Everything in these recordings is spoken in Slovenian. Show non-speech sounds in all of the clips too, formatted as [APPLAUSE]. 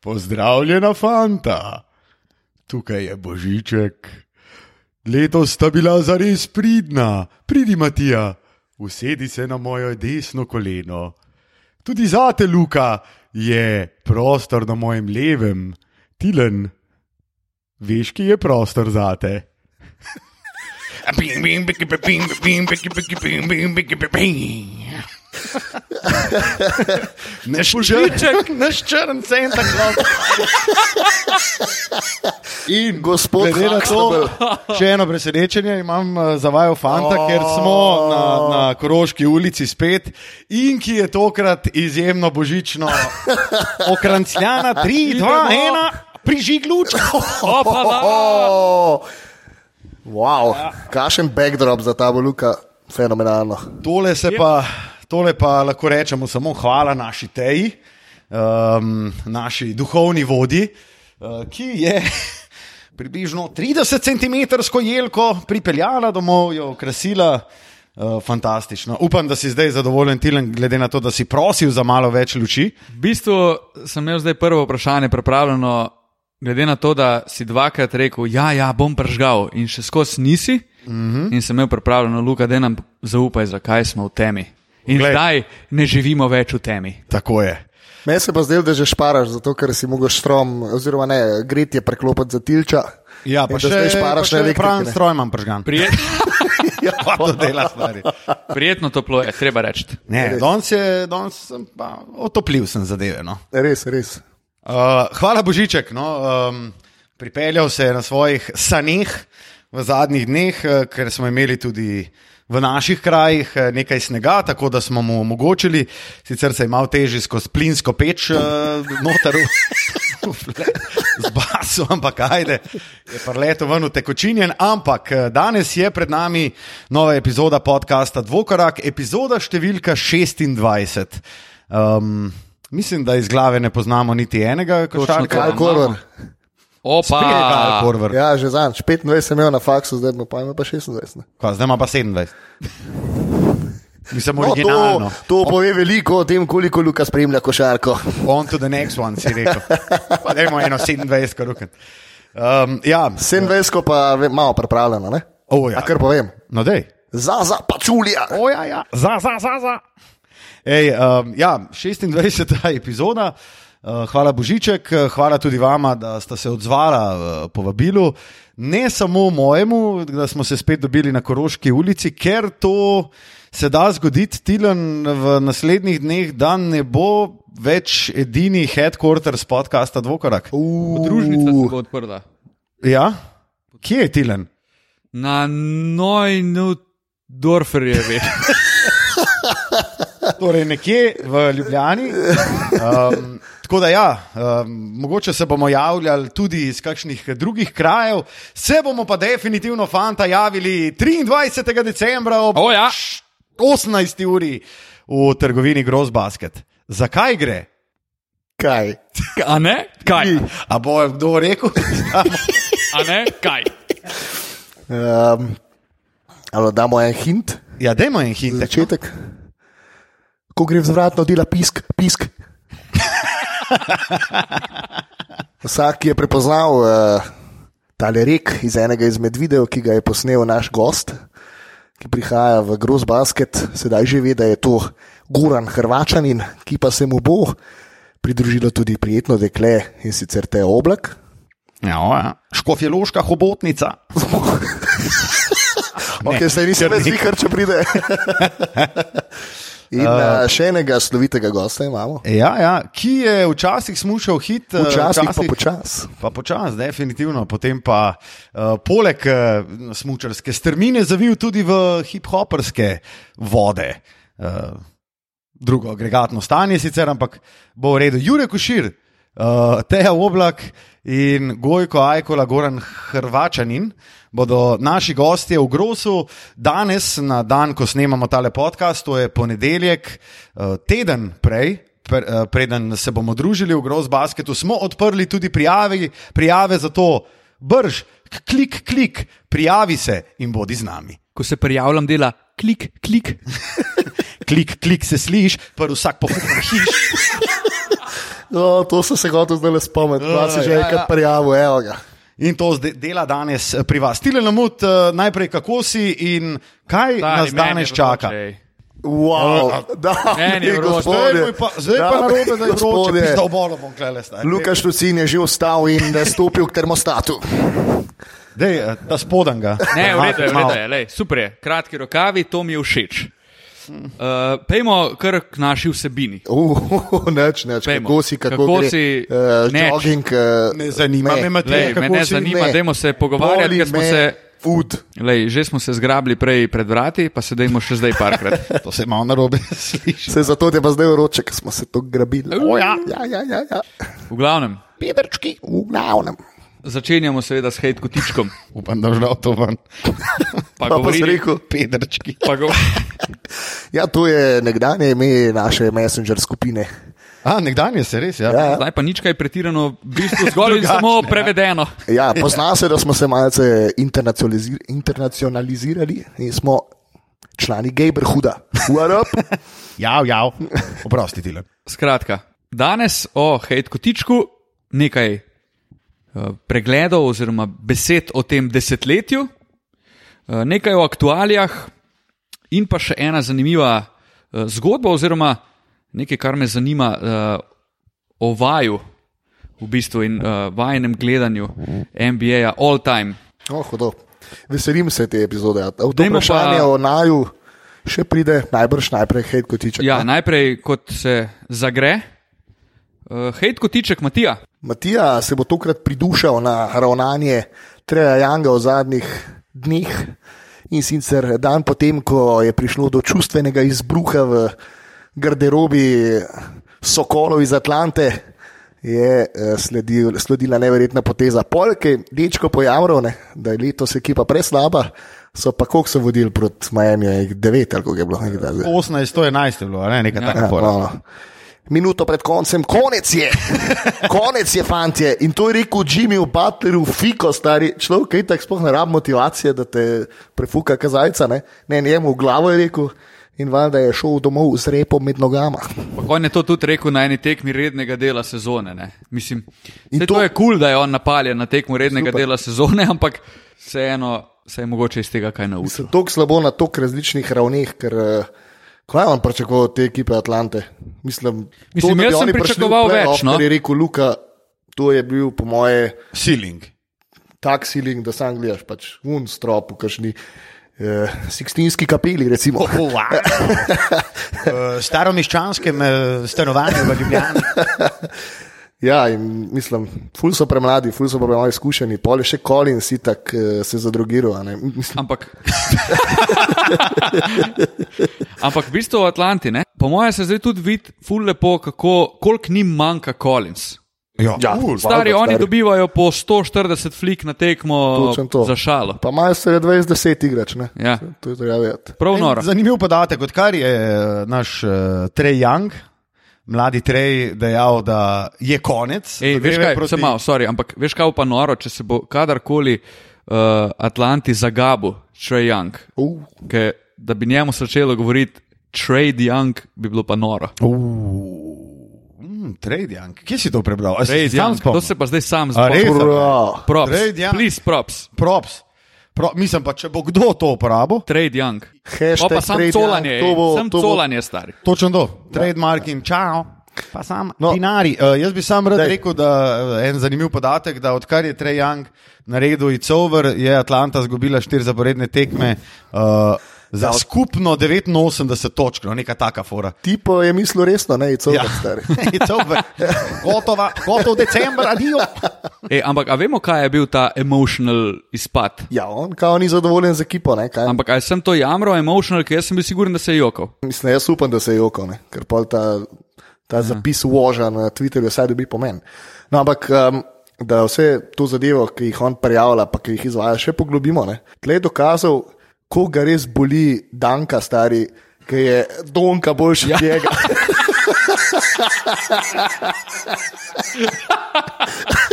Pozdravljena, fanta, tukaj je Božiček. Letos sta bila zares pridna, pridi Matija, usedi se na mojo desno koleno. Tudi zate, Luka, je prostor na mojem levem, tilen. Veš, ki je prostor zate. Naš Božiček. naš črn center. In Gospod Huxtable. še eno presenečenje imam eh, za vaju, fanta, oh. ker smo na, na Koroški ulici spet in ki je tokrat izjemno božično okrancljana, 3, 2, 1, prižig luč. Oh, wow, kakšen backdrop za ta Luka, fenomenalno. Tole, se pa, tole pa lahko rečemo samo hvala naši teji, um, naši duhovni vodi, uh, ki je [LAUGHS] približno 30 cm jelko pripeljala domov, jo okrasila. Uh, fantastično. Upam, da si zdaj zadovoljen, Tilen, glede na to, da si prosil za malo več luči. V bistvu sem imel zdaj prvo vprašanje pripravljeno, glede na to, da si dvakrat rekel, ja, ja, bom pržgal in še skozi nisi. Mm Mhm. -hmm. In sem imel pripravljeno, Luka, da nam zaupaj, zakaj smo v temi. In Glej. zdaj ne živimo več v temi. Tako je. Meni se pa zdelo, da že šparaš, zato ker si mogel štrom, oziroma ne, gretje preklopiti za tilča. Ja, pa še, šparaš na elektriki, pravi ne. stroj imam pržgan. Prijet, [LAUGHS] Pa to dela stvari. prijetno toplo je, treba reči. Ne, danes je, danes sem pa otopljiv sem zadeve. No. Res, res. Uh, hvala Božiček. No, um, pripeljal se je na svojih saneh v zadnjih dneh, eh, ker smo imeli tudi v naših krajih eh, nekaj snega, tako da smo mu omogočili, sicer se je malo težje skozi plinsko peč uh, noter [LAUGHS] z basom, ampak ajde, je parleto ven utekočinjen. Ampak eh, danes je pred nami nova epizoda podcasta Dvokorak, epizoda številka 26. Um, mislim, da iz glave ne poznamo niti enega, kot Točno šarka. to. Opa, Korver. Ja, že zanj. 25 sem imel na faksu, zdaj pa ima pa 26. ne. Kva, zdaj ima pa 27. Mislim, No, to, to pove veliko o tem, koliko Luka spremlja košarko. On to the next one, si rekel. Pa dajmo eno 27, kar ruken. Um, ja, 27 pa ve- malo pripravljeno, ne? O, ja. A kar povem. no dej. Za, za, pačulja. O, ja, ja. Za, za, za, za. Ej, um, ja, 26. epizoda. Uh, hvala Božiček, uh, hvala tudi vama, da ste se odzvala uh, povabilu. Ne samo mojemu, da smo se spet dobili na Koroški ulici, ker to se da zgoditi tilen v naslednjih dneh, da ne bo več edini headquarters podcasta Dvokorak. podružnica se bo odprla. Ja? Kje je tilen? Na Nojnu Dorferjevi. [LAUGHS] [LAUGHS] Torej, nekje v Ljubljani. [LAUGHS] Um, tako da, ja, um, mogoče se bomo javljali tudi iz kakšnih drugih krajev, se bomo pa definitivno, fanta, javili 23. decembra ob O, ja. 18. uri v trgovini Gross Basket. Zakaj gre? Kaj? A ne? Kaj? A bo kdo rekel? [LAUGHS] A ne? Kaj? Um, ali damo en hint, ja, dajmo en hint. za začetek. Ko gre vzvratno, dela pisk, pisk. [LAUGHS] Vsak, je prepoznal uh, tale rek iz enega izmed videov, ki ga je posnel naš gost, ki prihaja v Gross Basket, sedaj že ve, da je to Goran Hrvačanin, ki pa se mu bo pridružilo tudi prijetno dekle in sicer te oblak. Ja, ja. Škofjeloška hobotnica. [LAUGHS] Okay, Saj nisem več zvihar, če pride. [LAUGHS] In uh, še enega slovitega gosta imamo. Ja, ja, ki je včasih smušal hit, eh, Včasih pa počas. Pa počasi, definitivno. Potem pa uh, poleg uh, smočarske strmine zavil tudi v hip-hoperske vode. Uh, drugo agregatno stanje sicer, ampak bo v redu. Jurek Ušir, uh, Teja Oblak in Gojko Ajkola, Goran Hrvačanin bodo naši gostje v Grosu danes, na dan, ko snemamo tale podcast, to je ponedeljek, uh, teden prej. Pre, eh, preden se bomo družili v Gross Basketu, smo odprli tudi prijave, prijave za to, brž, klik, klik, prijavi se in bodi z nami. Ko se prijavljam, dela klik, klik. [LAUGHS] klik, klik se sliš, pa vsak pohod hiš. [LAUGHS] No, to sem se hotel zdaj le spomniti, da si Ja, že ja, enkrat ja. prijavil, evo ga. In to dela danes eh, pri vas. Tile namut, uh, najprej kako si in kaj Stari, nas danes čaka. vroče. Wow, [LAUGHS] da, Meni je vroče. Zdaj pa, pa, zdaj pa Dame narobe, da je vroče, gospodje. v bolo bom klele. Lukaš Lucin je že vstal in eh, stopil k termostatu. Dej, eh, da spodan ga. Ne, v redu je, v redu je, lej, super je. Kratki rokavi, to mi je všeč. Uh, pejmo kar k naši vsebini. [LAUGHS] Uh, neč, neč, Pejmo. kako si, kako, Kako gre, si- uh, Neč. jogging. Uh, Ne zanima me, Matej, Lej, me ne zanima, ne. dajmo se pogovarjati, ker smo me se. Food. Lej, že smo se zgrabili prej pred vrati, pa se dajmo še zdaj parkrat. [LAUGHS] To se malo narobe [LAUGHS] sliši. Se zato je pa zdaj vroče, ker smo se to grabili. O, ja. ja, ja, ja, ja. V glavnem, Pedrčki, v glavnem. Začenjamo seveda s hejt kotičkom. [LAUGHS] Upam, da žal to ven. [LAUGHS] Pa, Pa, govorili- rekel, Pedrčki. pa go, [LAUGHS] ja, to je nekdanje ime naše messenger skupine. A, nekdanje se res, ja. Ja, zdaj pa nič kaj pretirano, v bistvu zgolj in samo prevedeno. ja, pozna se, da smo se malce internacionalizi- internacionalizirali in smo člani up? Jav, jav. Oprosti, Tile. Skratka, danes o hejt kotičku nekaj pregledov oziroma besed o tem desetletju, eh, nekaj o aktualijah in pa še ena zanimiva eh, zgodba oziroma nekaj, kar me zanima eh, o vaju v bistvu in vajenem gledanju NBA-ja all time. Oh, hudo. Veselim se te epizode. To vprašanje pa- o naju še pride, najbrž najprej hej kotiček. Ja, ne? najprej, kot se zagre, uh, hejt kotiček Matija. Matija se bo tokrat pridušal na ravnanje Treja Janga v zadnjih dneh in sicer dan potem, ko je prišlo do čustvenega izbruha v garderobi Sokolov iz Atlante, je eh, sledil, sledila neverjetna poteza Polke, dečko pojavil, ne, da je letos ekipa preslaba. So pa koliko so vodili proti Miami, 9 ali kako je bilo. nekaj takega. 18, 111 je bilo, ne, nekaj Ja. takega. Fora. no. Minuto pred koncem, konec je, [LAUGHS] konec je, fantje. In to je rekel Jimmy v Butlerju, fiko, stari človek, ki tako sploh ne rabi motivacije, da te prefuka kazalca. Ne? ne, njemu v glavo je rekel in valjda je šel domov z repom med nogama. Pa On je to tudi rekel na eni tekmi rednega dela sezone. Ne? Mislim, to, to- je kul, cool, da je on napaljen na tekmu rednega Super. Dela sezone, ampak vseeno se je mogoče iz tega kaj naučiti. Tako slabo na toliko različnih ravneh, ker eh, kaj je on pričakoval od te ekipe Atlante? Mislim, Mislim, bi jaz sem pričakoval playoff, več, no. kar Je rekel Luka, to je bil po moje Ceiling. tak siling, da sam gledaš, pač un strop, v kažni. Uh, Sikstinski kapeli, recimo. Oh, wow. [LAUGHS] uh, staromiščanskem uh, stanovanju v Ljubljani. [LAUGHS] Ja, in mislim, ful so premladi, ful so premalo izkušeni, pol je še Colin si tak uh, se zadrogiral. a ne. Mislim, Ampak, [LAUGHS] ampak v bistvu v Atlanti, ne? po mojem se zdaj tudi vidi, ful lepo, kako, koliko njim manjka Collins. Ja, Ja, cool. Stari, Valjda, oni stari. dobivajo po 140 flik na tekmo za šalo. Pa imajo se 20-10 igrač, ne? Ja. To je treba vedeti. Zanimiv podatek, odkar je eh, naš uh, Trey Young, mladi Trey, dejal, da je konec. Ej, veš kaj, proti- malo, sorry, ampak veš kaj pa noro, če se bo kadarkoli uh, Atlanti zagabu, Trey Young, Uh, ke, da bi njemu začelo govoriti Trade Young, bi bilo pa noro. Mm, Trade Young, kje si to prebral? Trade Young, to se pa zdaj sam ura. Props, Trade Young. please props. Props. Pro, mislim pa, če bo kdo to uporabil, Trade Young. Hashtag Pa, pa sam colanje, Young, to bo- sam to bo- colanje stari. točno to, trademark in čau. Pa sam No. dinari. Uh, jaz bi sam rad. Dej. rekel, da uh, en zanimiv podatek, da odkar je Trey Young naredil It's Over, je Atlanta izgubila štiri zaporedne tekme uh, za Ja. skupno 89 točk, no, neka taka fora. tipo je mislil resno, ne, celo Ja. ja. stari. [LAUGHS] It's over. Gotova, gotov december, adijo. Ej, ampak a vemo, kaj je bil ta emotional izpad? Ja, on kao ni zadovoljen z ekipo, ne, kaj? Ampak ali sem to jamral emotional, ker jaz sem bil siguren, da se je jokal. Mislim, jaz upam, da se je jokal, ne? ker pol ta, ta ja. zapis voža na Twitterju vsaj dobi pomen. No, ampak um, da vse to zadevo, ki jih on prijavlja, pa ki jih izvaja, še poglobimo. ne. Tle je dokazal, koga ga res boli Danka, stari, ki je Donka boljši ja. od njega. [LAUGHS]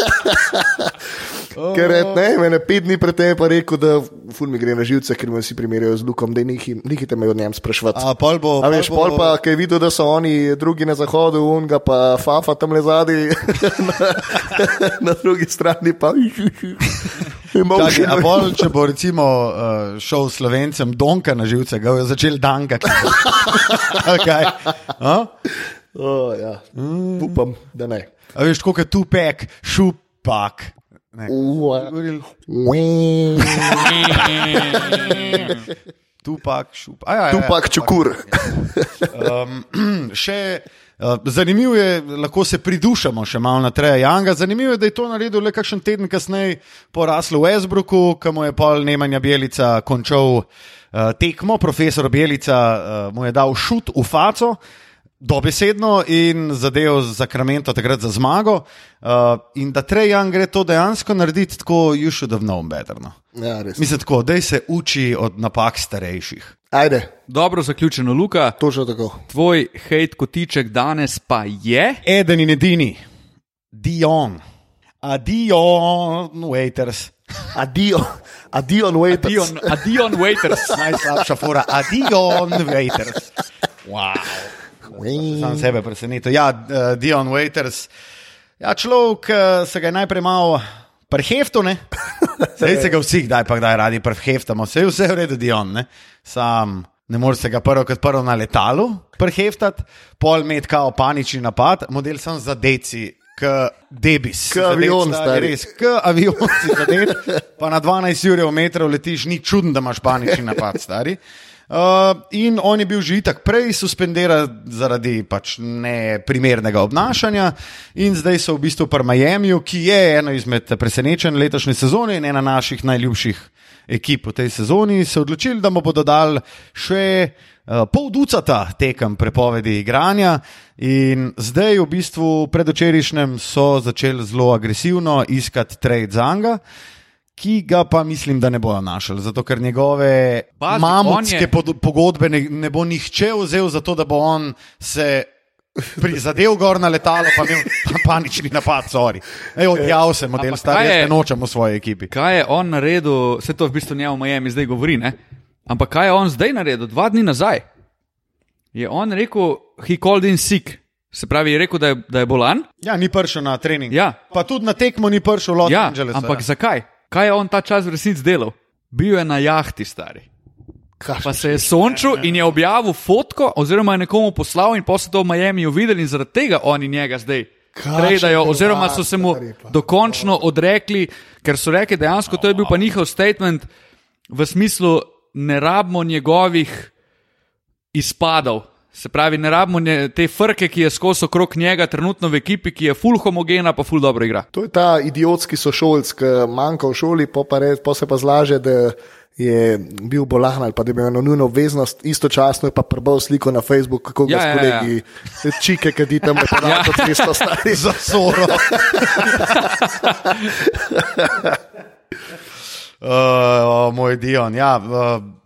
[LAUGHS] [LAUGHS] Ker je ne, mene pet dni pred tem pa rekel, da ful mi gre na živce, ker me vsi primerjajo z Lukom, da nihite me od njem sprašvati. A pol bo. A veš, pol pa, ki je videl, da so oni drugi na zahodu, unga pa fafa tam le zadnji, [LAUGHS] na, [LAUGHS] na drugi strani pa. Čakaj, a bolj, če bo recimo uh, šel slovencem Donka na živce, ga je začel dankati. okay. oh, ja. mm. Upam, da ne. A veš, koliko je tu pek, šupak. [LAUGHS] Tupak, šup. A, ja, ja, Tupak, ja, čukur. Um, [CLEARS THROAT] še uh, zanimivo je, lahko se pridušamo še malo na Treja Janga. Zanimivo je, da je to naredil le kakšen teden kasneje po Raslu Westbrooku, ki mu je pol Nemanja Bjelica končal uh, tekmo. Profesor Bjelica uh, mu je dal šut v faco. Dobesedno in zadev za Kramento, takrat za zmago. Uh, in da Trejan gre to dejansko narediti tako, you should have known better. No. Ja, res. Mislim tako, da se uči od napak starejših. Ajde, Dobro zaključeno, Luka. točno tako. Tvoj hate kotiček danes pa je. Eden in edini, Dion, Adion, waiters. Adijo, adijo, waiters. Adion, Adion Waiters. Najslabša fora, Adion, waiters. Wow. Sam sebe presenetil. Ja, uh, Dion Waiters. Ja, človek uh, se ga je najprej malo preheftal, ne? [LAUGHS] Zdaj se ga vsi, kdaj pa kdaj radi preheftamo, vse je vse v redu, Dion. Ne? Sam ne moreš se ga prvo kot prvo na letalu preheftati, pol med kao panični napad, model sem za deci. K debis, K avion, Zadet, stari. res, k avion si zadet, pa na 12 ur metrov letiš, ni čudno, da imaš panični napad, stari. Uh, in on je bil že itak prej suspendiran zaradi pač neprimernega obnašanja, in zdaj so v bistvu pri Miamiju, ki je ena izmed presenečenj letošnje sezone in ena naših najljubših ekip v tej sezoni, se odločili, da mu bodo dali še uh, pol ducata tekem prepovedi igranja. In zdaj, v bistvu, predvčerajšnjem so začeli zelo agresivno iskati trade zanga ki ga pa mislim, da ne bojo našli, zato ker njegove Pazi, mamutske je- pogodbe ne, ne bo nihče vzel, zato da bo on se prizadel gor na letalo, pa imel [LAUGHS] pa panični napad, sorry. Ej, odjav se model, Ampak stari, jaz ne nočem v svoji ekipi. Kaj je on naredil, vse to v bistvu njemu Miami zdaj govori, ne? Ampak kaj je on zdaj naredil, dva dni nazaj? Je on rekel, he called in sick. Se pravi, je rekel, da je, da je bolan. Ja, ni prišel na trening. Ja. Pa tudi na tekmo ni prišel Los Ja, Angeles. ampak zakaj? Kaj je on ta čas v resnici delal? Bil je na jahti, stari. Pa se je sončil in je objavil fotko, oziroma je nekomu poslal, in so to v Miamiju videli, in zaradi tega oni njega zdaj tradajo, prvak, oziroma so se mu dokončno odrekli, ker so rekli dejansko, to je bil pa njihov statement v smislu, ne rabimo njegovih izpadov. Se pravi, ne rabimo nje, te frke, ki je skozi okrog njega, trenutno v ekipi, ki je full homogena, pa full dobro igra. To je ta idiotski sošolc, ki manjka v šoli, pa, pa, res, pa se pa zlaže, da je bil bolan ali pa da je imel eno nujno obveznost, istočasno je pa prebral sliko na Facebook, kako ga Ja, s ja, kolegi, ja. čike, ki ti tam [LAUGHS] ne podajo Ja. ja. cesto stari. Za soro. [LAUGHS] [LAUGHS] uh, moj Dion. Ja, uh,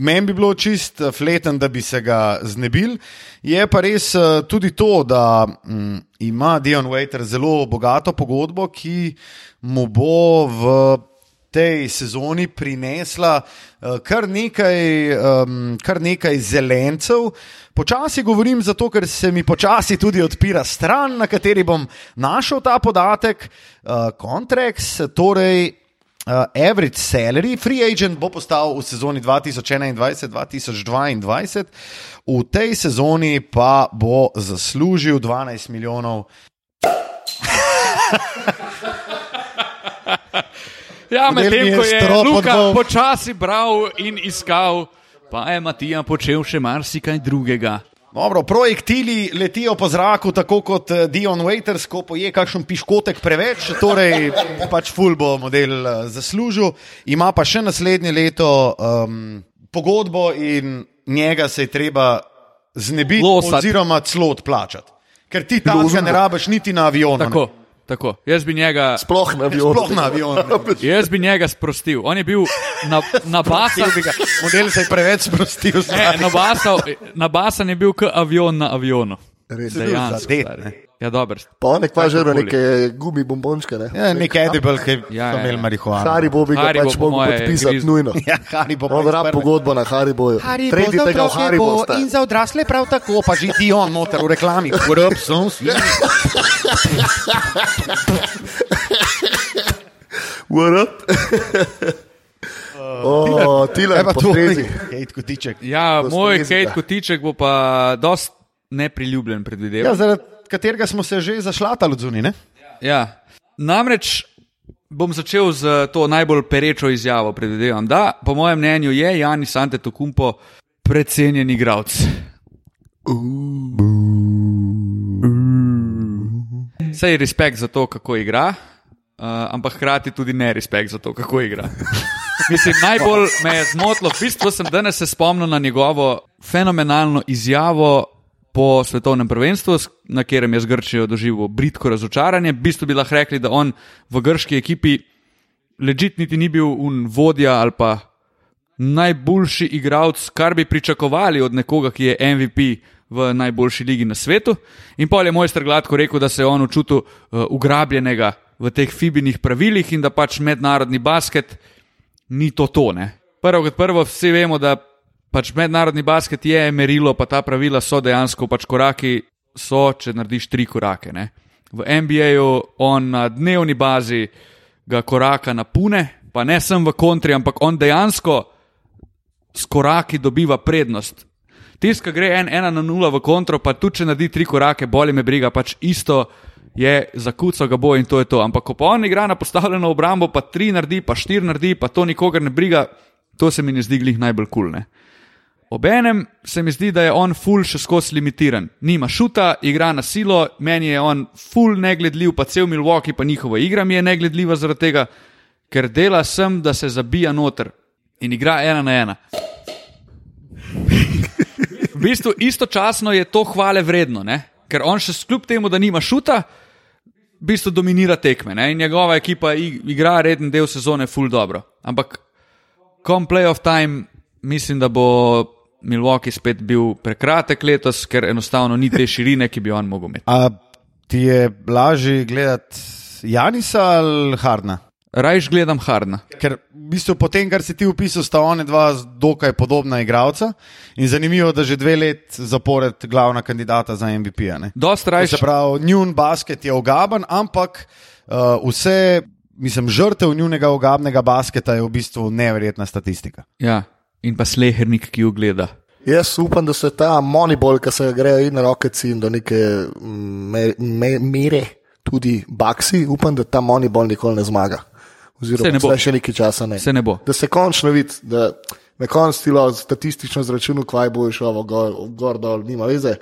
Meni bi bilo čist eh, fleten, da bi se ga znebil. Je pa res uh, tudi to, da um, ima Dion Waiter zelo bogato pogodbo, ki mu bo v tej sezoni prinesla uh, kar, nekaj, um, kar nekaj zelencev. Počasi govorim zato, ker se mi počasi tudi odpira stran, na kateri bom našel ta podatek. Uh, Contracts, torej uh, average salary, free agent bo postal v sezoni 2021-2022, v tej sezoni pa bo zaslužil 12 milijonov. [LAUGHS] Ja, medtem ko je Luka počasi bral in iskal, pa je Matija počel še marsikaj drugega. Dobro, projektili letijo po zraku, tako kot eh, Dion Waiters, ko poje kakšen piškotek preveč, torej [LAUGHS] pač ful bo model eh, zaslužil. Ima pa še naslednje leto um, pogodbo in njega se je treba znebiti, Losati. oziroma celo odplačati. Ker ti tam ne rabiš niti na avionu. ne. Tako, tako. Jaz bi njega, Sploh na avionu. Sploh na avionu. [LAUGHS] jaz bi njega sprostil. On je bil na, nabasan, Model se je preveč sprostil. ne, nabasan, nabasan je bil kot avion na avionu. Res. Se- bil Dejansko, zadet, stari. ne. Ja, dobro. Pa on je že Kakorkoli. neke gumi bombončke. Ne? Ja, nek edible, ki Ja, so ja, imeli ja. marihuano. Haribo bi ga pač mogel podpisati griz- nujno. Ja. On rab pogodbo na Hariboju. Tretji tega v Haribo. sta. za odrasle prav tako, pa že ti on noter v reklami. [LAUGHS] Urob, sem svi. What up? [LAUGHS] O, tile Kaj pa po to? strezi. Hejt kotiček. Ja, To moj strezi, hejt da. kotiček bo pa dost nepriljubljen, Ja, predvidevam. zaradi katerega smo se že zašlatali od zunine. Ja. Namreč bom začel z to najbolj perečo izjavo. Predvidevam, da po mojem mnenju je Janis Antetokounmpo precenjen igralec. Sej respekt za to, kako igra, uh, ampak hkrati tudi ne respekt za to, kako igra. Mislim, najbolj me je zmotilo, v bistvu sem danes se spomnil na njegovo fenomenalno izjavo po svetovnem prvenstvu, na katerem je z Grčijo doživel britko razočaranje. V bistvu bi lahko rekli, da on v grški ekipi ležit niti ni bil un vodja ali pa najboljši igralec, kar bi pričakovali od nekoga, ki je MVP v najboljši ligi na svetu. In pol je mojster gladko rekel, da se je on čutil uh, ugrabljenega v teh fibinih pravilih in da pač mednarodni basket ni to tone. Prvo kot prvo, vsi vemo, da pač mednarodni basket je merilo, pa ta pravila so dejansko pač koraki, so, če narediš tri korake. Ne. V NBA-ju on na dnevni bazi ga koraka napune, pa ne sem v kontri, ampak on dejansko s koraki dobiva prednost. Tisti, ki gre en, ena na nula v kontro, pa tudi če naredi tri korake, boli me briga, pač isto je zakucal ga bo in to je to. Ampak ko pa on igra na postavljeno obrambo, pa tri naredi, pa štiri naredi, pa to nikogar ne briga, to se mi ne zdi glih najbolj kulne. Obenem se mi zdi, da je on full še skozi limitiran. Nima šuta, igra na silo, meni je on full negledljiv, pa cel Milwaukee, pa njihova igra mi je negledljiva zaradi tega, ker dela sem, da se zabija noter in igra ena na ena. V bistvu istočasno je to hvale vredno, ne? ker on še kljub temu, da nima šuta, v bistvu dominira tekme ne? in njegova ekipa ig- igra reden del sezone full dobro. Ampak kom playoff time, mislim, da bo Milwaukee spet bil prekratek letos, ker enostavno ni te širine, ki bi on mogel imeti. A ti je lažje gledati Janisa ali Hardna? Rajš gledam Hardna. Ker v bistvu po tem, kar si ti opisal, sta ona dva dokaj podobna igralca in zanimivo, da že dve let zapored glavna kandidata za MVP. -a. Dost To rajš, Se pravi, njun basket je ogaben, ampak uh, vse, mislim, žrtev njunega ogabnega basketa je v bistvu neverjetna statistika. ja, in pa slehernik, ki jo gleda. Jaz upam, da se ta monibol, ki se grejo in rokeci in do neke me, me, mere, tudi baksi, upam, da ta monibol nikoli ne zmaga. Ne Oziroma, bo. zdaj še nekaj časa ne. Se ne bo. Da se končno vidi, da na koncu ti lahko statistično zračunal, kvaj boš šel gor, gor dol, nima veze.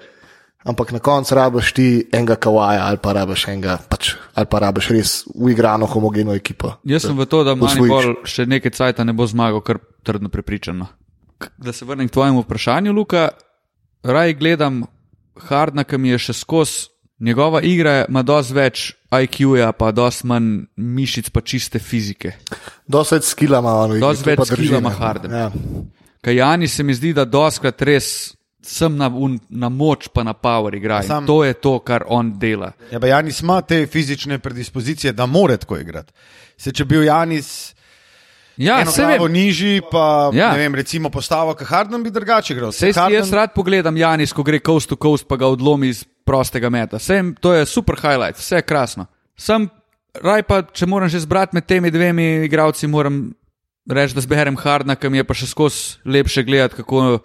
Ampak na koncu rabiš ti enega kawaja ali pa rabiš enega, pač, ali pa rabiš res uigrano homogeno ekipo. Jaz sem v to, da. Manipol še nekaj cajta ne bo zmagal, kar trdno prepričan. no. Da se vrnem k tvojemu vprašanju, Luka. Raj gledam Hardna, ki mi je še skozi. Njegova igra ima dosti več IQ-ja, pa dosti manj mišic, pa čiste fizike. Dosti več skila ima on. v igri, to Dosti več pa drži, skilla ima ne. Harden. Ja. Kajani se mi zdi, da doskrat res sem na, un, na moč, pa na power igra. Sam-. To je to, kar on dela. Ja, Janis ima te fizične predispozicije, da more tako igrati. Se, če bi bil Janis Ja, se vem. nižji, pa Ja. ne vem, recimo postavo, kot Harden bi drugače igral. Si Harden- jaz rad pogledam Janis, ko gre coast to coast, pa ga odlomi iz prostega meta. Sem, to je super highlight, vse je krasno. Sem raj pa, če moram že zbrati med temi dvemi igralci, moram reči, da zberem Hardna, ki mi je pa še skozi lepše gledati, kako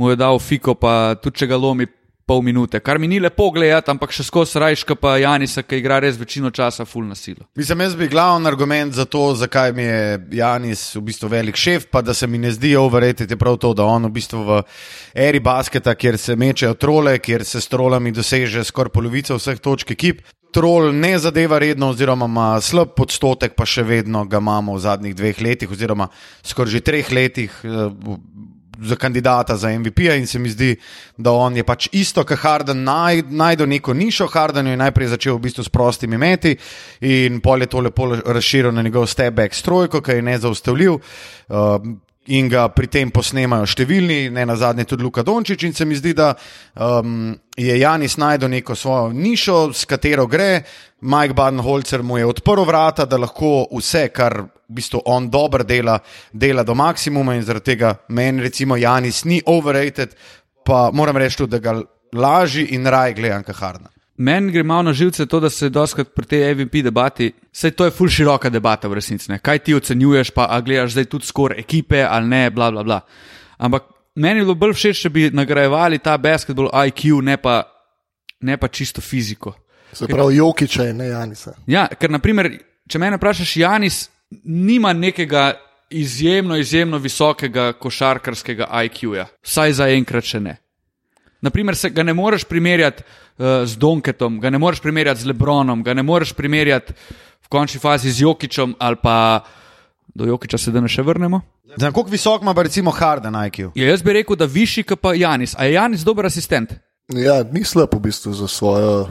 mu je dal Fiko, pa tudi če ga lomi pol minute. Kar mi ni lepo gledati, ampak še skozi rajška pa Janisa, ki igra res večino časa full na silo. Mislim, jaz bi glavni argument za to, zakaj mi je Janis v bistvu velik šef, pa da se mi ne zdi overrated, je prav to, da on v bistvu v eri basketa, kjer se mečejo trole, kjer se s trolami doseže skoraj polovica vseh točk ekip. Trol ne zadeva redno, oziroma ima slab odstotek, pa še vedno ga imamo v zadnjih dveh letih, oziroma skoraj že treh letih eh, za kandidata za MVP-ja. In se mi zdi, da on je pač isto, kot Harden, naj, najdel neko nišo. Harden je najprej začel v bistvu s prostimi meti in pol je to lepo razširil na njegov step-back strojko, ki je nezaustavljiv. Uh, in ga pri tem posnemajo številni, ne na zadnje tudi Luka Dončić. In se mi zdi, da um, je Janis najdel neko svojo nišo, s katero gre. Mike Badenholzer mu je odprl vrata, da lahko vse, kar v bistvu on dobro dela, dela do maksimuma in zaradi tega meni, recimo, Janis ni overrated, pa moram reči tudi, da ga lažje in raje gledam, kaj harna. Meni gre malo na živce to, da se doskrat pri tej MVP debati, sej to je ful široka debata v resnici. Ne? Kaj ti ocenjuješ, pa a gledaš zdaj tudi skor ekipe ali ne, bla bla bla. Ampak meni je bilo bolj všeč, če bi nagrajevali ta basketball IQ, ne pa, ne pa čisto fiziko. Se pravi, Jokiča in ne Janisa. Ja, ker naprimer, če me vprašaš, Janis nima nekega izjemno, izjemno visokega košarkarskega IQ-ja. Vsaj za enkrat še ne. Naprimer, se ga ne moreš primerjati uh, z Donketom, ga ne moreš primerjati z Lebronom, ga ne moreš primerjati v končni fazi z Jokičem ali pa do Jokiča se da ne še vrnemo. Za koliko visok ima pa recimo Harden IQ? Ja, jaz bi rekel, da višji kot pa Janis. A je Janis dober asistent? Ja, ni slab v bistvu za svojo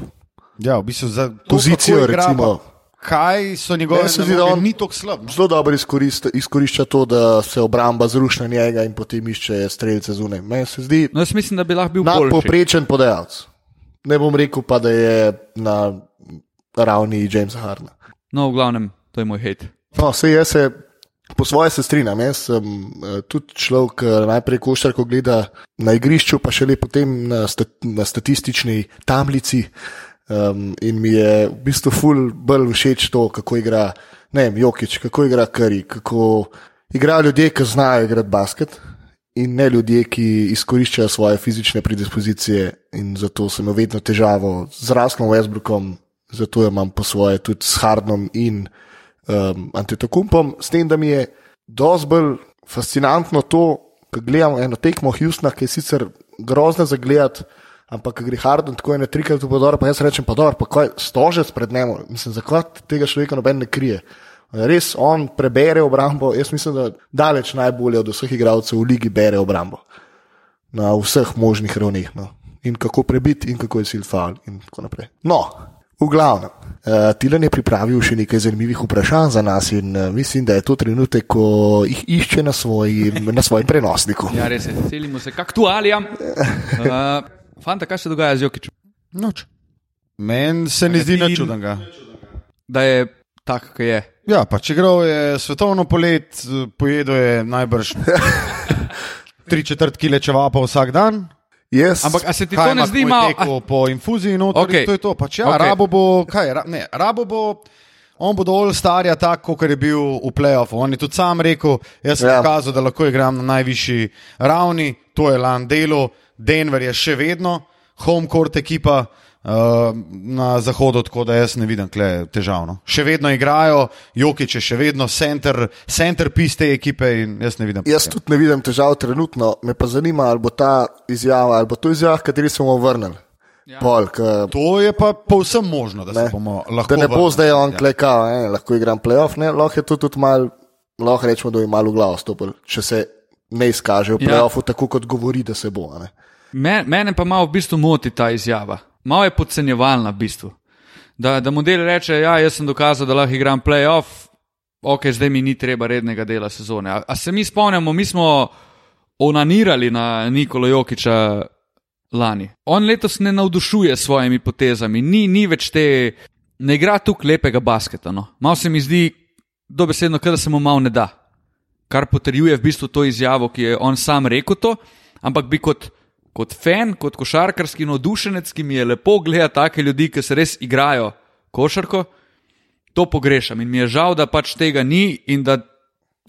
Ja, v bistvu za pozicijo. kako Recimo, Kaj so njegove se naloge, ni tako slab. no. zelo dobro izkorist- izkorišča to, da se obramba zruši na njega in potem išče streljce zunaj. Meni se zdi No, jaz mislim, da bi lahko bil boljši. nadpoprečen podajalec. Ne bom rekel pa, da je na ravni Jamesa Harna. No, v glavnem, to je moj hate. No, sej jaz se po svoje se strinjam. Jaz sem eh, tudi človek, ki najprej košarko gleda na igrišču, pa šele potem na, stat, na statistični tablici. Um, in mi je v bistvu ful bolj všeč to, kako igra, ne vem, Jokič, kako igra Kari, kako igrajo ljudje, ki znajo igrati basket. In ne ljudje, ki izkoriščajo svoje fizične predispozicije, in zato sem imel vedno težavo z Raslom Westbrookom, zato jo imam po svoje tudi s Hardnom in um, Antetokumpom, s tem, da mi je dosti bolj fascinantno to, ko gledam eno tekmo Houstona, ki je sicer grozna za gledati, ampak gre Harden tako eno trikrat v podor, pa jaz rečem, pa dobro, pa kaj stožec pred njim, mislim, zakaj tega človeka noben ne krije. Res on prebere obrambo, jaz mislim, da daleč najbolje od vseh igralcev v ligi bere obrambo. Na vseh možnih ravneh. No. In kako prebiti, in kako je sil fal, in tako naprej. No, v glavnem, uh, Tilan je pripravil še nekaj zanimivih vprašanj za nas, in uh, mislim, da je to trenutek, ko jih išče na, svoj, na svojem prenosniku. Ja, res je, selimo se k aktualijam. Uh, [LAUGHS] fanta, kaj se dogaja z Jokičem? Noč. Meni se ne zdi nič čudnega. Da je tak, kot je. Ja, pa če igral je svetovno polet, pojedel je najbrž [LAUGHS] tri četrt kile čevapa vsak dan. Yes. Ampak a se ti to ne zdi malo? po infuziji Okej. okay. to je to. Pač, ja, okay. Rabo bo, kaj, ra, ne, rabo bo, on bo dovolj starja tako, kot je bil v playoffu. On je tudi sam rekel, jaz sem Ja. pokazal, da lahko igram na najvišji ravni, to je lan delo, Denver je še vedno home court ekipa. Uh, na zahodu, tako da jaz ne vidim tle težavno. Še vedno igrajo, Jokič je še vedno center, center piece te ekipe in jaz ne vidim. Jaz tudi ne vidim težav trenutno, me pa zanima, ali bo ta izjava, ali bo to izjava, kateri se bomo vrnili. Ja. Pol, k, To je pa povsem možno, da ne, se bomo lahko. da ne bo zdaj on klekal, ja. lahko igram playoff, ne, lahko je to tudi mal, lahko rečemo, da je malo v glavo stopil, če se ne izkaže v Ja. playoffu tako, kot govori, da se bo. a Ne. Me, mene pa malo v bistvu moti ta izjava. Malo je podcenjevalna v bistvu. Da, da model reče, ja, jaz sem dokazal, da lahko igram playoff, ok, zdaj mi ni treba rednega dela sezone. A, a se mi spomnimo, mi smo onanirali na Nikolo Jokiča lani. On letos ne navdušuje s svojimi potezami, ni, ni več te, ne igra tukaj lepega basketa. No. Malo se mi zdi, dobesedno, da se mu malo ne da. Kar potrjuje v bistvu to izjavo, ki je on sam rekel to, ampak bi kot kot fan, kot košarkarski navdušenec, ki mi je lepo gledati take ljudi, ki se res igrajo košarko, to pogrešam. In mi je žal, da pač tega ni in da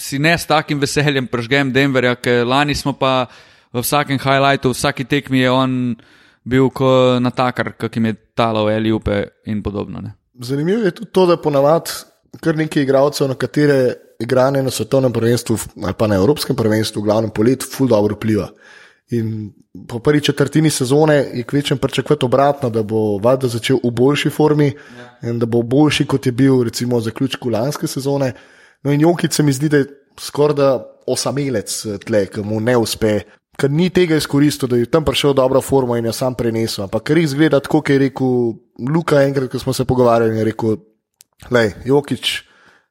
si ne s takim veseljem prežgem Denverja, ker lani smo pa v vsakem highlightu, v vsaki tekmi je on bil kot natakar, ki jim je talal Eliupe in podobno. Ne. Zanimivo je tudi to, da ponavadi kar nekaj igralcev, na katere igranje na svetovnem prvenstvu ali pa na evropskem prvenstvu, v glavnem polet, ful dobro vpliva. In po prvi četrtini sezone je kvečem pričakovati obratno, da bo Vada začel v boljši formi ja. in da bo boljši, kot je bil recimo v zaključku lanske sezone. No in Jokic se mi zdi, da je skoraj da osamelec eh, tle, ki mu ne uspe, ker ni tega izkoristil, da je tam prišel v dobro formo in jo sam prenesel. Ampak jih zgleda tako, kot je rekel Luka enkrat, ko smo se pogovarjali, je rekel, lej, Jokic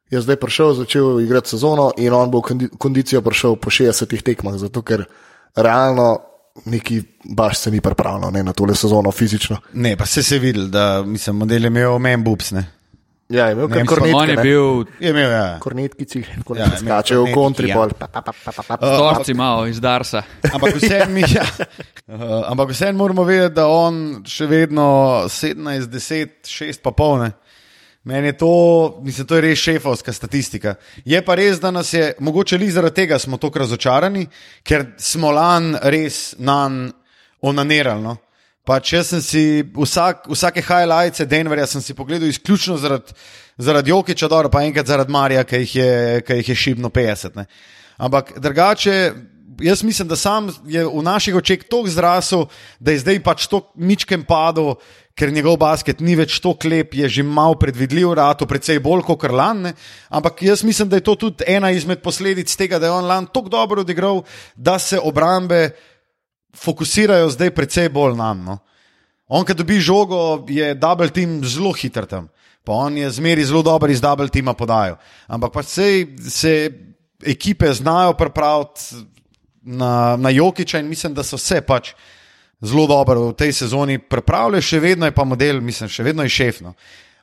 je zdaj prišel, začel igrati sezono in on bo v kondi- kondicijo prišel po 60 tekmah, zato ker realno neki baš se ni pripravljal ne, na tole sezono fizično. Ne, pa se je videl, da mislim, model je imel men boobs. Ja, je imel mislim, kornetke, On je bil Je imel, ja. Kornetkici, Ja, ja, skačejo v kornetniki, kontri, ja. pol. Pa, pa, pa, pa, pa, pa. torci malo iz Darsa. Ampak vseeno mi, [LAUGHS] ja. uh, ampak vseeno moramo vedeti, da on še vedno 17, 10, 6 pa polne. Meni je to, mislim, to je res šefovska statistika. Je pa res, da nas je, mogoče li zaradi tega smo tako razočarani, ker smo lan res nan onanirali. No? Pač jaz sem si vsak, vsake highlights Denverja sem si pogledal izključno zaradi, zaradi Jokiča, dobro, pa enkrat zaradi Marija, ki jih je, ki jih je šibno 50. Ne? Ampak drugače, jaz mislim, da sam je v naših očeh tako zrasel, da je zdaj pač to ničkem padel, ker njegov basket ni več tako lep, je že malo predvidljiv, rato, predvsej bolj kot. Ne? Ampak jaz mislim, da je to tudi ena izmed posledic tega, da je on lan tako dobro odigral, da se obrambe fokusirajo zdaj predvsej bolj na nam. No? On, ki dobi žogo, je double team zelo hiter tam. Pa on je zmeri zelo dober iz double teama podajo. Ampak pa sej, se ekipe znajo pripraviti na, na Jokiča in mislim, da so vse pač zelo dobro v tej sezoni pripravljali, še vedno je pa model, mislim, še vedno je šefno.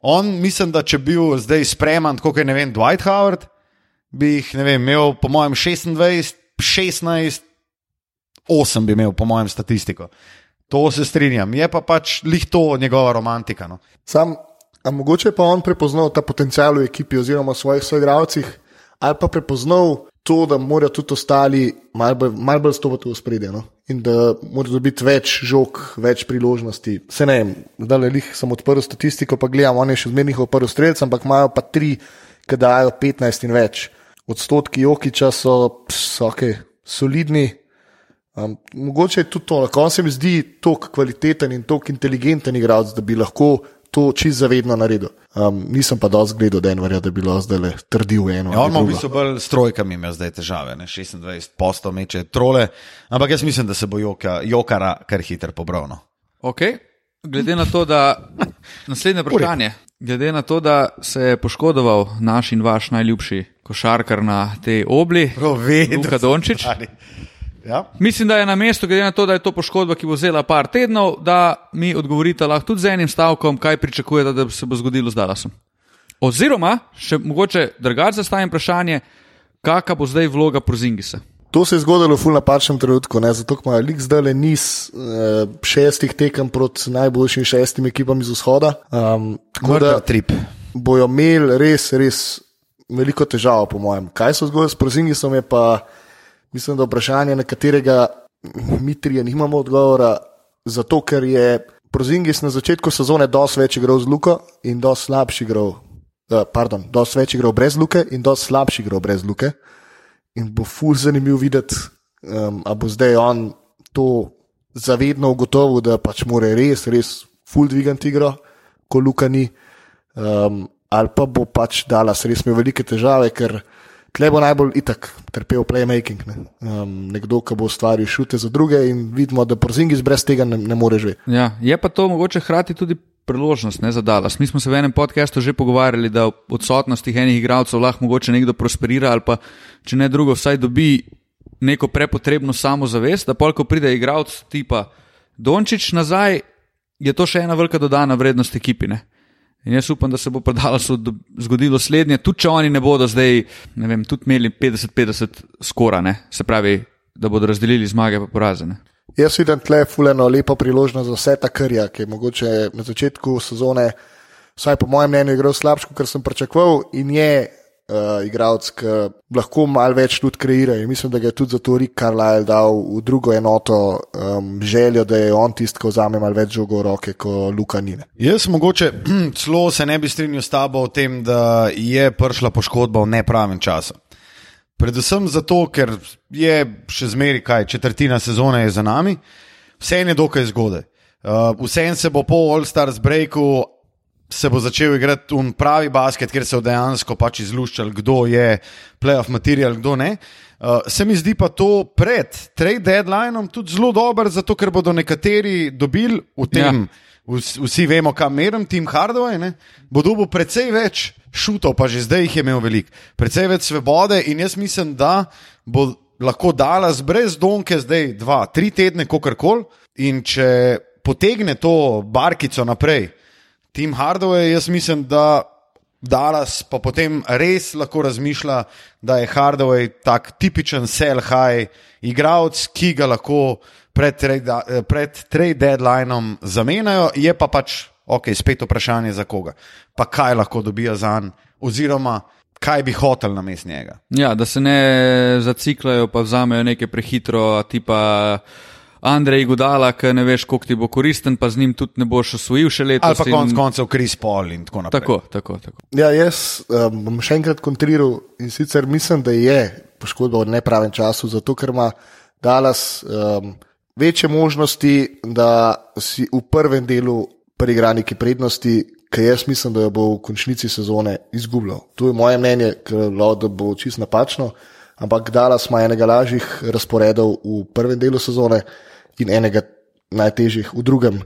On, mislim, da če bi bil zdaj spreman, kot je ne vem, Dwight Howard, bi jih vem, imel po mojem 26, 16, 8 bi imel, po mojem statistiko. To se strinjam, je pa pač lih to njegova romantika. No. Sam, a mogoče pa on prepoznal ta potencial v ekipi oziroma v svojih soigralcih, ali pa prepoznal to, da morajo tudi ostali malo mal bolj stopiti v spredje no? in da morajo dobiti več žog, več priložnosti. Se ne vem, zdaj le jih sem odprl statistiko, pa gledam, on je še zmernih odprl strelc, ampak imajo pa tri, ki dajo 15 in več. Odstotki Jokiča so, so okay, solidni. Um, mogoče je tudi to, na koncu se mi zdi tako kvaliteten in tako inteligenten igralec, da bi lahko to čist zavedno naredil. Um, nisem pa dosti gledal Denverja, da bi lahko zdaj le trdil eno. Ja, on ima v bistvu bolj s trojkami, ima zdaj težave, ne? 26 posto meče trole, ampak jaz mislim, da se bo joka, Jokara kar hitro pobral. No. Okay. Glede na to, da [LAUGHS] naslednje vprašanje. Glede na to, da se je poškodoval naš in vaš najljubši košarkar na tej obli, Luka Dončić. Ja. Mislim, da je na mestu, glede na to, da je to poškodba, ki bo vzela par tednov, da mi odgovorite lahko tudi z enim stavkom, kaj pričakujete, da se bo zgodilo z Dallasom. Oziroma, še mogoče drugače zastavim vprašanje, kakšna bo zdaj vloga Prozingisa. To se je zgodilo v ful napačnem trenutku, ne? zato ima lik zdaj le niz uh, šestih tekem proti najboljšim šestim ekipam iz vzhoda. Um, tako da trip. bojo imeli res, res veliko težav, po mojem. Kaj se zgodi s Prozingisom, je pa mislim, da vprašanje, na katerega mi trije nimamo odgovora, zato ker je Prozingis na začetku sezone dosti več igral z Luko in dosti slabši igral. Uh, pardon, dosti več igral brez luke in dosti slabši igral brez luke. In bo ful zanimivo videti, um, ali bo zdaj on to zavedno ugotovil, da pač mora res, res ful dvigati igro, ko luka ni. Um, ali pa bo pač dala res imel velike težave, ker tle bo najbolj itak trpel playmaking. Ne? Um, nekdo, ki bo ustvaril šute za druge in vidimo, da Porzingis brez tega ne, ne more živeti. Ja, je pa to mogoče hkrati tudi priložnost ne, za Dallas. Mi smo se v enem podkastu že pogovarjali, da v odsotnosti enih igralcev lahko mogoče nekdo prosperira ali pa če ne drugo, vsaj dobi neko prepotrebno samozavest, da polk pride igralec tipa Dončić nazaj, je to še ena velika dodana vrednost ekipine. In jaz upam, da se bo predalo zgodilo slednje, tudi če oni ne bodo zdaj, ne vem, tudi imeli 50-50 skora, ne? se pravi, da bodo razdelili zmage pa porazene. Jaz vidim tle fuleno lepo priložnost za vse ta karja, ki je mogoče na začetku sezone, vsaj po mojem mnenju, igral slabše, kot sem pričakoval, in je uh, igralec, ki lahko malo več tudi kreira. In mislim, da ga je tudi zato Rick Carlisle dal v drugo enoto um, željo, da je on tisti, ki vzame malo več žogo v roke, kot Luka Nine. Jaz mogoče [CLEARS THROAT] celo se ne bi strinjal s tabo o tem, da je prišla poškodba v nepravem času. Predvsem zato, ker je še zmeraj kaj, četrtina sezone je za nami, vse je dokaj zgodaj. Uh, vse se bo po All Stars breaku se bo začel igrati un pravi basket, kjer se bo dejansko pač izluščal, kdo je playoff material, kdo ne. Uh, se mi zdi pa to pred trade deadlineom tudi zelo dober, zato ker bodo nekateri dobili v tem. Ja vsi, vsi vemo, kam merim, Tim Hardaway, ne, bo dobil precej več šutov, pa že zdaj jih je imel veliko, precej več svobode in jaz mislim, da bo lahko Dallas brez Donke zdaj dva, tri tedne, kakorkoli. In če potegne to barkico naprej, Tim Hardaway, jaz mislim, da Dallas pa potem res lahko razmišlja, da je Hardaway tak tipičen sell high igralec, ki ga lahko pred pred trade deadlineom zamenjajo, je pa pač ok, spet vprašanje za koga. Pa kaj lahko dobijo za njega, oziroma kaj bi hotel na mest njega. Ja, da se ne zaciklajo, pa vzamejo nekaj prehitro, tipa. Andrej Gudala, ki ne veš, koliko ti bo koristen, pa z njim tudi ne boš osvojil še letos. Ali pa konec in... koncev Kris Paul in tako naprej. Tako, tako, tako. Ja, jaz um, bom še enkrat kontriral in sicer mislim, da je poškodba v nepravem času, zato ker ima Dallas um, večje možnosti, da si v prvem delu pri igraniki prednosti, ki jaz mislim, da jo bo v končnici sezone izgubljal. To je moje mnenje, ker lahko bo čisto napačno, ampak Dallas ima enega lažjih razporedov v prvem delu sezone in enega najtežjih v drugem.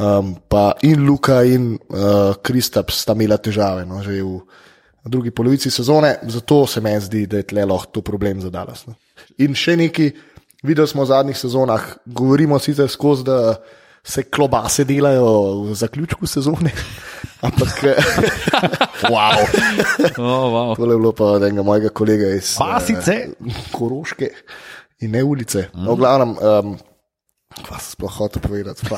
Um, pa in Luka in uh, Kristap sta imela težave no, že v, drugi polovici sezone, zato se meni zdi, da je tle lahko to problem za Dallas. No. In še nekaj, videli smo v zadnjih sezonah, govorimo sicer skozi, da se klobase delajo v zaključku sezone. [LAUGHS] Ampak, [LAUGHS] wow. [LAUGHS] oh, wow. to je bilo pa od enega mojega kolega iz Pasice. Uh, Koroške in ne ulice. Mm. No, glavnem. Um, Pa se sploh hoče povedati. [LAUGHS]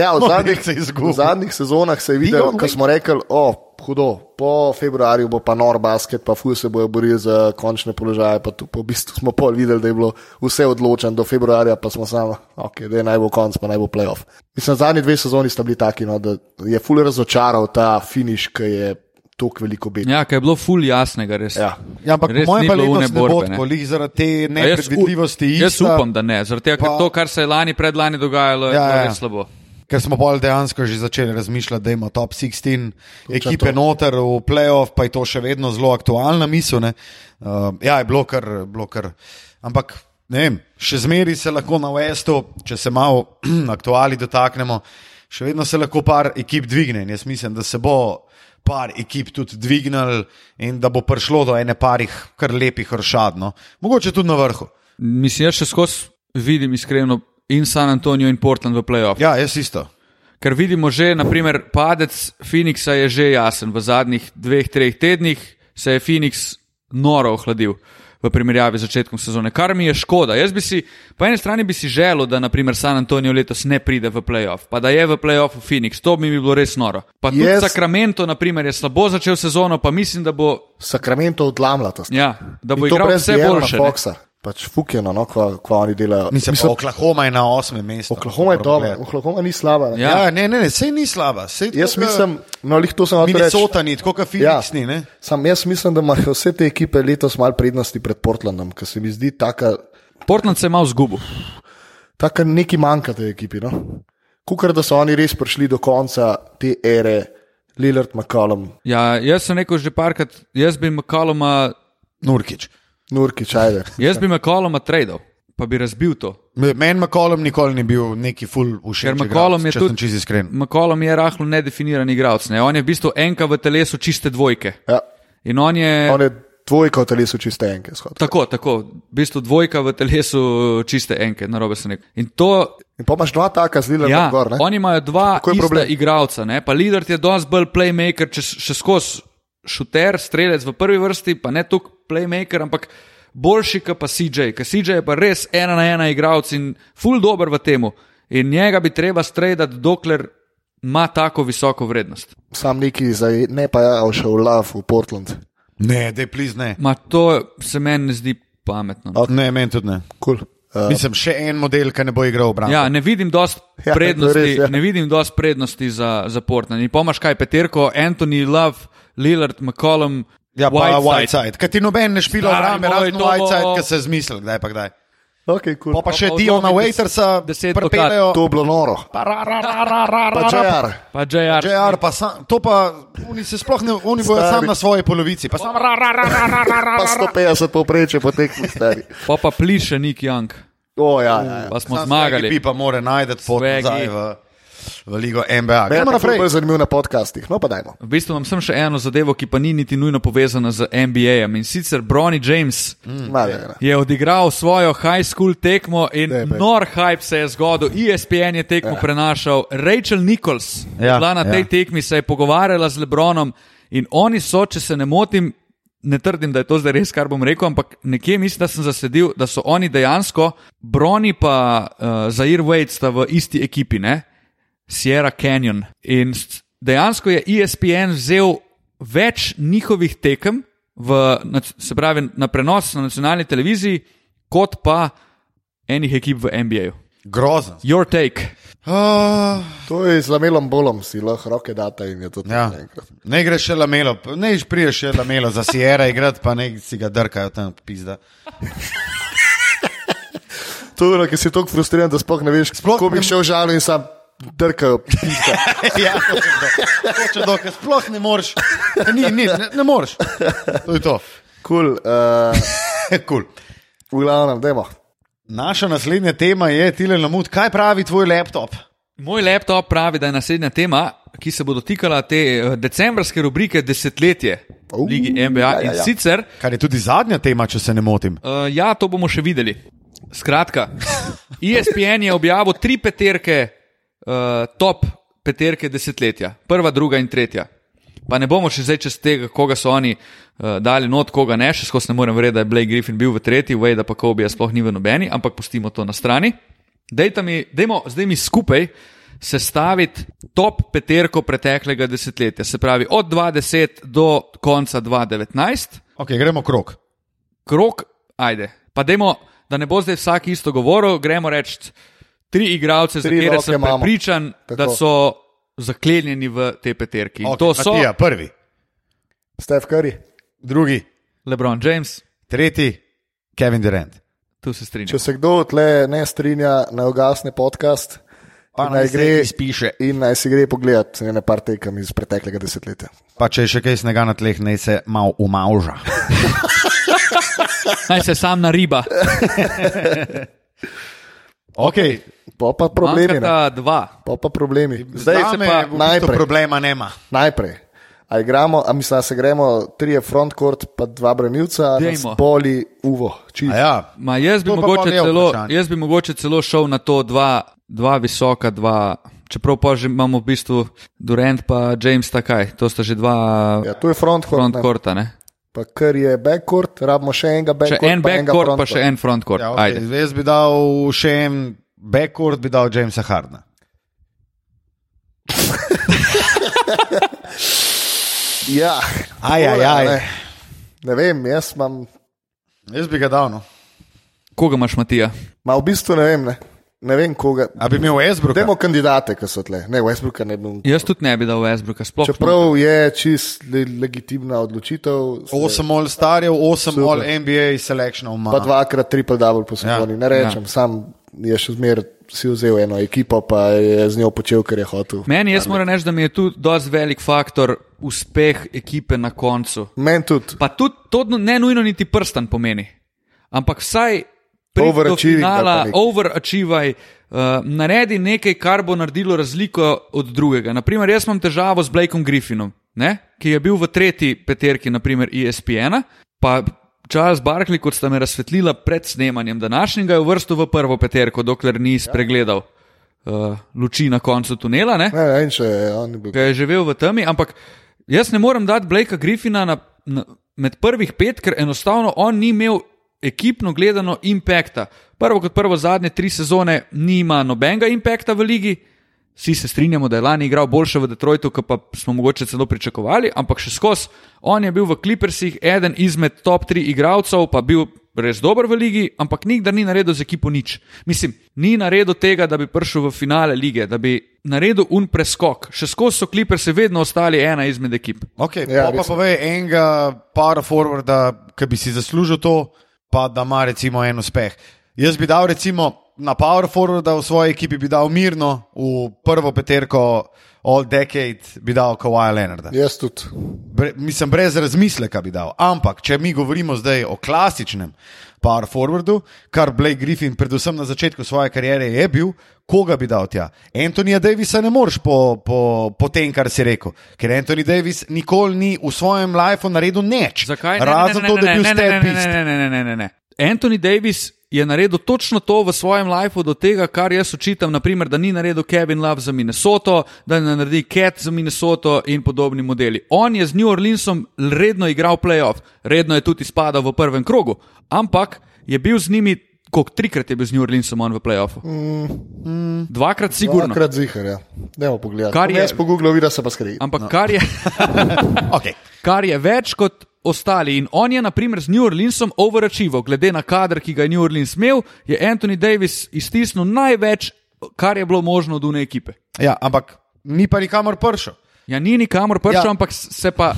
ja, v, zadnjih, v zadnjih sezonah se je videlo, ko smo rekli, o, hudo, po februarju bo pa nor basket, pa fuj se bojo borili za končne položaje. Pa tu po bistvu smo pol videli, da je bilo vse odločeno do februarja, pa smo samo, ok, da je naj bo konc, pa naj bo playoff. Mislim, zadnji dve sezoni sta bili taki, no, da je full razočaral ta finish, ki je tako veliko biti. Ja, je bilo ful jasnega, res. Ja. Ja, ampak Res po mojem ni pa letos ne bo borbe, tako, ne. lih zaradi te A jaz nepredvidljivosti. Jaz ista, upam, da ne, zaradi tega, ker Pa- to, kar se je lani, predlani dogajalo, je Ja, bilo ja. res slabo. Ker smo bolj dejansko že začeli razmišljati, da ima top 16 ekipe to. noter v playoff, pa je to še vedno zelo aktualna misel. ne. Uh, ja, je bilo kar, bilo kar. Ampak ne vem, še zmeri se lahko na Westu, če se malo [CLEARS THROAT] aktuali dotaknemo, še vedno se lahko par ekip dvigne. In jaz mislim, da se bo par ekip tudi dvignil in da bo prišlo do ene parih kar lepih rošad. No. Mogoče tudi na vrhu. Mislim, jaz še skozi vidim iskreno in San Antonijo in Portland v playoff. Ja, jaz isto. Ker vidimo že, naprimer, padec Phoenixa je že jasen. V zadnjih dveh, treh tednih se je Phoenix noro ohladil v primerjavi z začetkom sezone, kar mi je škoda. Jaz bi si, po eni strani bi si želel, da naprimer San Antonijo letos ne pride v playoff, pa da je v playoffu Phoenix, to bi mi bilo res noro. Pa tudi Jaz- Sacramento, naprimer, je slabo začel sezono, pa mislim, da bo, Sacramento odlamla to. ja, da bo In igral vse boljše. Pač fukjeno, no, kva, kva oni delajo. Mislim, Mislim, Oklahoma je na osmem mestu. Oklahoma je dobro, Oklahoma ni slaba. Ne? Ja. Ja, ne, ne, ne, sej ni slaba. Sej Jaz tako, mislim, no, lih to sem reči. Minnesota ni, tako kot Phoenix ja. ni. Ne? Sam jaz mislim, da imajo vse te ekipe letos malo prednosti pred Portlandom, ker se mi zdi taka, Portland se je malo zgubil. taka neki manjka tej ekipi. No? Kukar da so oni res prišli do konca te ere, Lillard, McCollum, Ja, jaz sem rekel že parkrat, jaz bi McColluma, Nurkič. Nurkič, ajde. [LAUGHS] jaz bi McColluma tradal, pa bi razbil to. Meni McCollum nikoli ni bil neki full všeč. Ker McCollum je tudi- čisto iskren. McCollum je rahlo nedefiniran igralec. Ne? On je v bistvu enka v telesu čiste dvojke. Ja. In on je. On je dvojka v telesu čiste enke. skratka. Tako, tako, v bistvu dvojka v telesu čiste enke, narobe se nek. In to, In pa imaš dva taka z Lillardom ja, gor. ne? oni imajo dva je igralca, ne? pa Lidard je dosti bolj playmaker, če še skozi šuter, strelec v prvi vrsti, pa ne toliko playmaker, ampak boljši kot pa CJ, ker CJ je pa res ena na ena igralec in full dober v temu. In njega bi treba stredati, dokler ima tako visoko vrednost. Sam neki za ne pa ja, šel v Love v Portland. Ne, dej pliz ne. Ma to se meni ne zdi pametno. no. Ne, meni tudi ne. Cool. Uh, Mislim, še en model, ki ne bo igral obrambe. Ja, ne vidim dosti [LAUGHS] Ja, je prednosti, res, ja. ne vidim dosti prednosti za, za Portland. In pomaš kaj, Peterko, Anthony, Love, Lillard, McCollum, ja pa Whiteside. Whiteside. Kaj ti noben ne špila obrambe, moj, razen to bo- Whiteside, ki se je zmislil, kdaj pa kdaj. okay, cool. Pa, pa še pa Diona odlomi Waitersa deset pripeljejo. To je bilo noro. Pa ra, ra, ra, ra, ra, ra, Pa ra, JR. Pa JR. JR, pa sam, to pa, oni se sploh ne, oni bojo sam na svoji polovici. Pa sam ra, ra, ra, ra, ra, ra, ra, Pa ra. 150 povprečje potekli stari. Pa pa pliše Nick Young. O, ja, ja, ja. pa smo Sam zmagali. Bi pa mora najti pot nazaj v, v ligo NBA. Gremo je naprej. bolj zanimivo na podcastih, no pa dajmo. V bistvu imam sem še eno zadevo, ki pa ni niti nujno povezana z NBA-jem. In sicer Bronny James Mm, Malo, je odigral svojo high school tekmo in Daj, bej. nor hype se je zgodil. ESPN je tekmo ja. prenašal, Rachel Nichols ja, Ja, je bila na tej ja. tekmi, se je pogovarjala z Lebronom in oni so, če se ne motim. Ne trdim, da je to zdaj res, kar bom rekel, ampak nekje mislim, da sem zasledil, da so oni dejansko, Broni pa uh, Zair Wade sta v isti ekipi, ne? Sierra Canyon. In dejansko je ESPN vzel več njihovih tekem, v, se pravi na prenos na nacionalni televiziji, kot pa enih ekip v NBA-ju. Grozen. Your take. Uh, To je z lamelom bolom, si lahko roke data in je to tako ja. Ne greš še lamelo, ne priješ še lamelo za Sierra igrati, pa ne si ga drkajo tam pizda. [LAUGHS] To je, ki si tako frustriran, da sploh ne veš, Sploh kako bi šel žal in sam drkajo. [LAUGHS] ja, točno do, ker sploh ne moreš. Ni, ni, ne, ne moreš. To je to. Kul, cool, uh, [LAUGHS] cool. v glavnem, dajmo. Naša naslednja tema je Tile Lamut. Kaj pravi tvoj laptop? Moj laptop pravi, da je naslednja tema, ki se bo dotikala te eh, decembrske rubrike Desetletje v Uh, Ligi NBA. ja, ja, In ja. sicer, Kar je tudi zadnja tema, če se ne motim. uh, ja, to bomo še videli. Skratka, [LAUGHS] ESPN je objavil tri peterke, uh, top peterke desetletja, prva, druga in tretja. Pa ne bomo še zdaj čez tega, koga so oni uh, dali not, koga ne, še skozi ne morem verjeti, da je Blake Griffin bil v tretji, Wade pa Kobe je sploh ni v nobeni, ampak pustimo to na strani. Dejta mi, dejmo zdaj mi skupaj sestaviti top peterko preteklega desetletja, se pravi od 2010 do konca 2019 Ok, gremo krok. krok, ajde. Pa dajmo, da ne bo zdaj vsak isto govoril, gremo reči tri igralce, za Tri katere roke sem prepričan, Tako. da so zaklenjeni v te peterki. In Okay, to so Matija, prvi, Stef Curry. drugi, LeBron James, tretji, Kevin Durant. tu se strinjam. Če se kdo tle ne strinja, naj ugasne podcast Pa in naj naj gre izpiše. in naj si gre pogledat ene par tekem iz preteklega desetletja. Pa če je še kaj snega na tleh, naj se malo umauža. [LAUGHS] Naj se sam na riba. [LAUGHS] Okay. Pa pa problemi. Pa pa problemi. Zdaj Zdaj se pa najprej problema nema. najprej. A, igramo, a mislim, da se gremo trije frontcourt, pa dva branilca, boli uvo. Ja, Ma jaz bi, mogoče celo, jaz bi mogoče celo šel na to dva, dva visoka, dva. Čeprav pa že imamo v bistvu Durant pa James takaj, to sta že dva Ja, to je frontcourt. ne. frontkorta. Ne? Pa kar je backcourt, rabimo še enega Še backcourt. en pa enega backcourt, pa frontcourt. še en frontcourt. ja Ajde. okay. Jaz bi dal še en backcourt, bi dal Jamesa Hardna. [LAUGHS] Ja, Aj, aj, aj. Ne, ne vem, jaz imam, Jaz bi ga dal. No. Koga imaš, Matija? ma v bistvu ne vem, ne, ne vem koga. A bi imel Westbrook? Dajmo kandidate, ki so tle. Ne, Westbrooka ne bom. Jaz tudi ne bi dal Westbrooka, sploh ne. Čeprav je čist le, legitimna odločitev. se- 8 all starjev, 8 Super. all NBA selekcionov ima. Pa dvakrat triple double po sezoni. Ja, Ne rečem, ja. sam je še zmeraj si vzel eno ekipo, pa je z njo počel, kar je hotel. Meni jaz moram reči, da mi je tu dosti velik faktor uspeh ekipe na koncu. Meni tudi. Pa tudi to ne nujno niti prsten pomeni, ampak vsaj nekaj. overachievaj, uh, naredi nekaj, kar bo naredilo razliko od drugega. Naprimer, jaz imam težavo s Blakeom Griffinom, ne? ki je bil v tretji peterki, naprimer E ESPN-a, pa Charles Barkley, kot sta me razsvetlila pred snemanjem današnjega, je uvrstil v prvo peterko, dokler ni spregledal uh, luči na koncu tunela. Ne? Ne, ne vem, če je on bil. ki je živel v temi, ampak jaz ne morem dati Blakea Griffina na, na, med prvih pet, ker enostavno on ni imel ekipno gledano impakta. Prvo kot prvo, zadnje tri sezone nima nobenega impakta v ligi. Vsi se strinjamo, da je lani igral boljše v Detroitu, kot pa smo mogoče celo pričakovali, ampak še skozi. On je bil v Clippersih eden izmed top tri igralcev, pa bil res dober v ligi, ampak nikdar ni naredil z ekipo nič. Mislim, ni naredil tega, da bi prišel v finale lige, da bi naredil un preskok. Še skozi so Clippersi vedno ostali ena izmed ekip. Okay, Ja, pa je. povej enega para forwarda, ki bi si zaslužil to, pa da ima recimo en uspeh. Jaz bi dal recimo na Power Forwarda v svoji ekipi bi dal mirno, v prvo peterko All Decade bi dal Kawhi Leonarda. Jaz tudi. Bre, mislim, brez razmisleka bi dal. Ampak, če mi govorimo zdaj o klasičnem power forwardu, kar Blake Griffin, predvsem na začetku svoje kariere, je bil, koga bi dal tja? Antonija Davisa ne moreš po, po, po tem, kar si rekel, ker Anthony Davis nikoli ni v svojem lifeu naredil nič. Zakaj? Ne, Razen ne, to, ne, da je bil ne, ne, ne, stepist. ne, ne, ne, ne, ne, ne. Anthony Davis je naredil točno to v svojem lifeu, do tega, kar jaz očitam, naprimer, da ni naredil Kevin Love za Minnesoto, da ne naredi Cat za Minnesoto in podobni modeli. On je z New Orleansom redno igral playoff, redno je tudi spadal v prvem krogu, ampak je bil z njimi, koliko trikrat je bil z New Orleansom on v playoffu. Mm, Dvakrat sigurno. Dvakrat zihar, ja. Dajmo pogledati. Kar Kar je- je... Jaz pogooglil, vidi se pa skrbi. Ampak no. kar je. [LAUGHS] Okay. kar je več kot ostali. In on je, na primer, z New Orleansom overachival, glede na kader, ki ga je New Orleans imel, je Anthony Davis iztisnil največ, kar je bilo možno od une ekipe. Ja, ampak ni pa nikamor prišel. Ja, ni nikamor prišel, ja. Ampak se pa.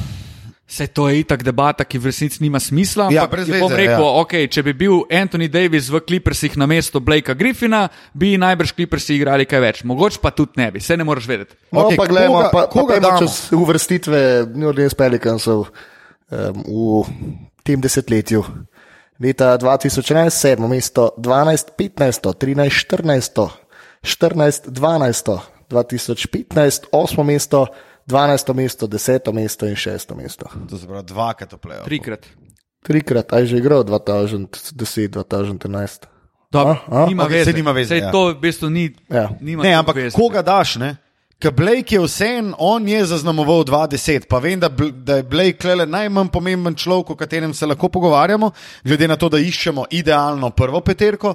Se to je itak debata, ki v resnici nima smisla. Ja, je bom veze, rekel, ja. okay, če bi bil Anthony Davis v Clippersih na mesto Blakea Griffina, bi najbrž Clippersi igrali kaj več. Mogoče pa tudi ne bi, se ne moreš vedeti. No, Okej, pa gledamo, koga- pa, koga pa čez uvrstitve New Orleans Pelicansov um, v tem desetletju. Leta 2011, 7. mesto, 12, 15, 13, 14, 14, 12, 2015, 8. mesto, 12. mesto, 10. mesto in 6. mesto. To se pravi dvakrat oplejo. Trikrat. Trikrat, aj že igral 2010, 2011. Dobro, A, a? nima Okej, veze. nima veze, ja. to v bistvu ni. Ja. Ne, ampak veze. koga daš? Ne? Ker Blake je vseen, on je zaznamoval 20, pa vem, da, da je Blake le najmanj pomemben človek, o katerem se lahko pogovarjamo, glede na to, da iščemo idealno prvo peterko,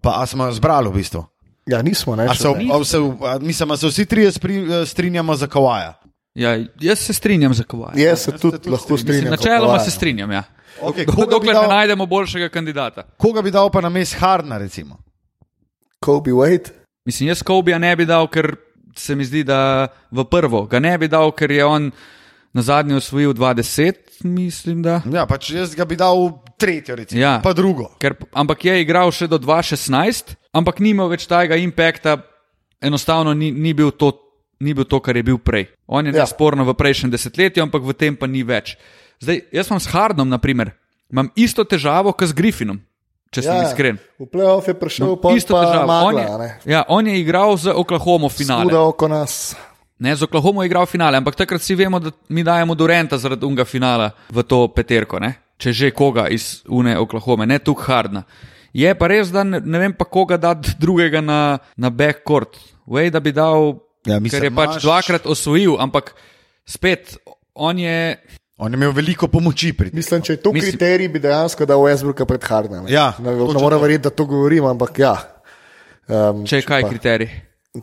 pa smo jo zbrali v bistvu. Ja, nismo, ne? A se, ne. a se, a, mislim, a se vsi trije spri, strinjamo za Kawaja. Ja, jaz se strinjam za Kovaj. Jaz se tudi tudi lahko strinjam. strinjam. Načeloma se strinjam. Ja. Okay, Do- Dokler ne dal, najdemo boljšega kandidata. koga bi dal pa na mest Hardna, recimo? Kobe Wade. Mislim, jaz Kobija ne bi dal, ker se mi zdi, da v prvo ga ne bi dal, ker je on na zadnji osvojil 20, mislim. Da. Ja, pač jaz ga bi dal v tretjo, recimo, Ja. pa drugo. Ker, ampak je igral še do 2016, ampak ni imel več tega impakta, enostavno ni, ni, bil to, ni bil to, kar je bil prej. On je Ja. nesporno v prejšnjem desetletju, ampak v tem pa ni več. Zdaj, jaz imam s Hardom, naprimer, imam isto težavo kot z Griffinom, če sem ja. iskren. V playoff je prišel no, Isto pa težavo. On Magla, je, ne. ja, on je igral z Oklahomo finale. Huda oko nas. Ne, z Oklahomo je igral finale, ampak takrat vsi vemo, da mi dajemo Durenta zaradi unga finala v to peterko, ne? če že koga iz une Oklahome, ne tukaj Hardna. Je pa res, da ne, ne vem pa koga dati drugega na, na backcourt. Vej, da bi dal, Ja, mislim, ker je pač imaš- dvakrat osvojil, ampak spet on je. On je imel veliko pomoči pri tem. Mislim, če je to Mislim- kriterij, bi dejansko dal Westbrooka pred Hardnem. Ja, ne, ne to. verjeti, da to govorim, ampak ja. Um, Če je kaj pa kriterij.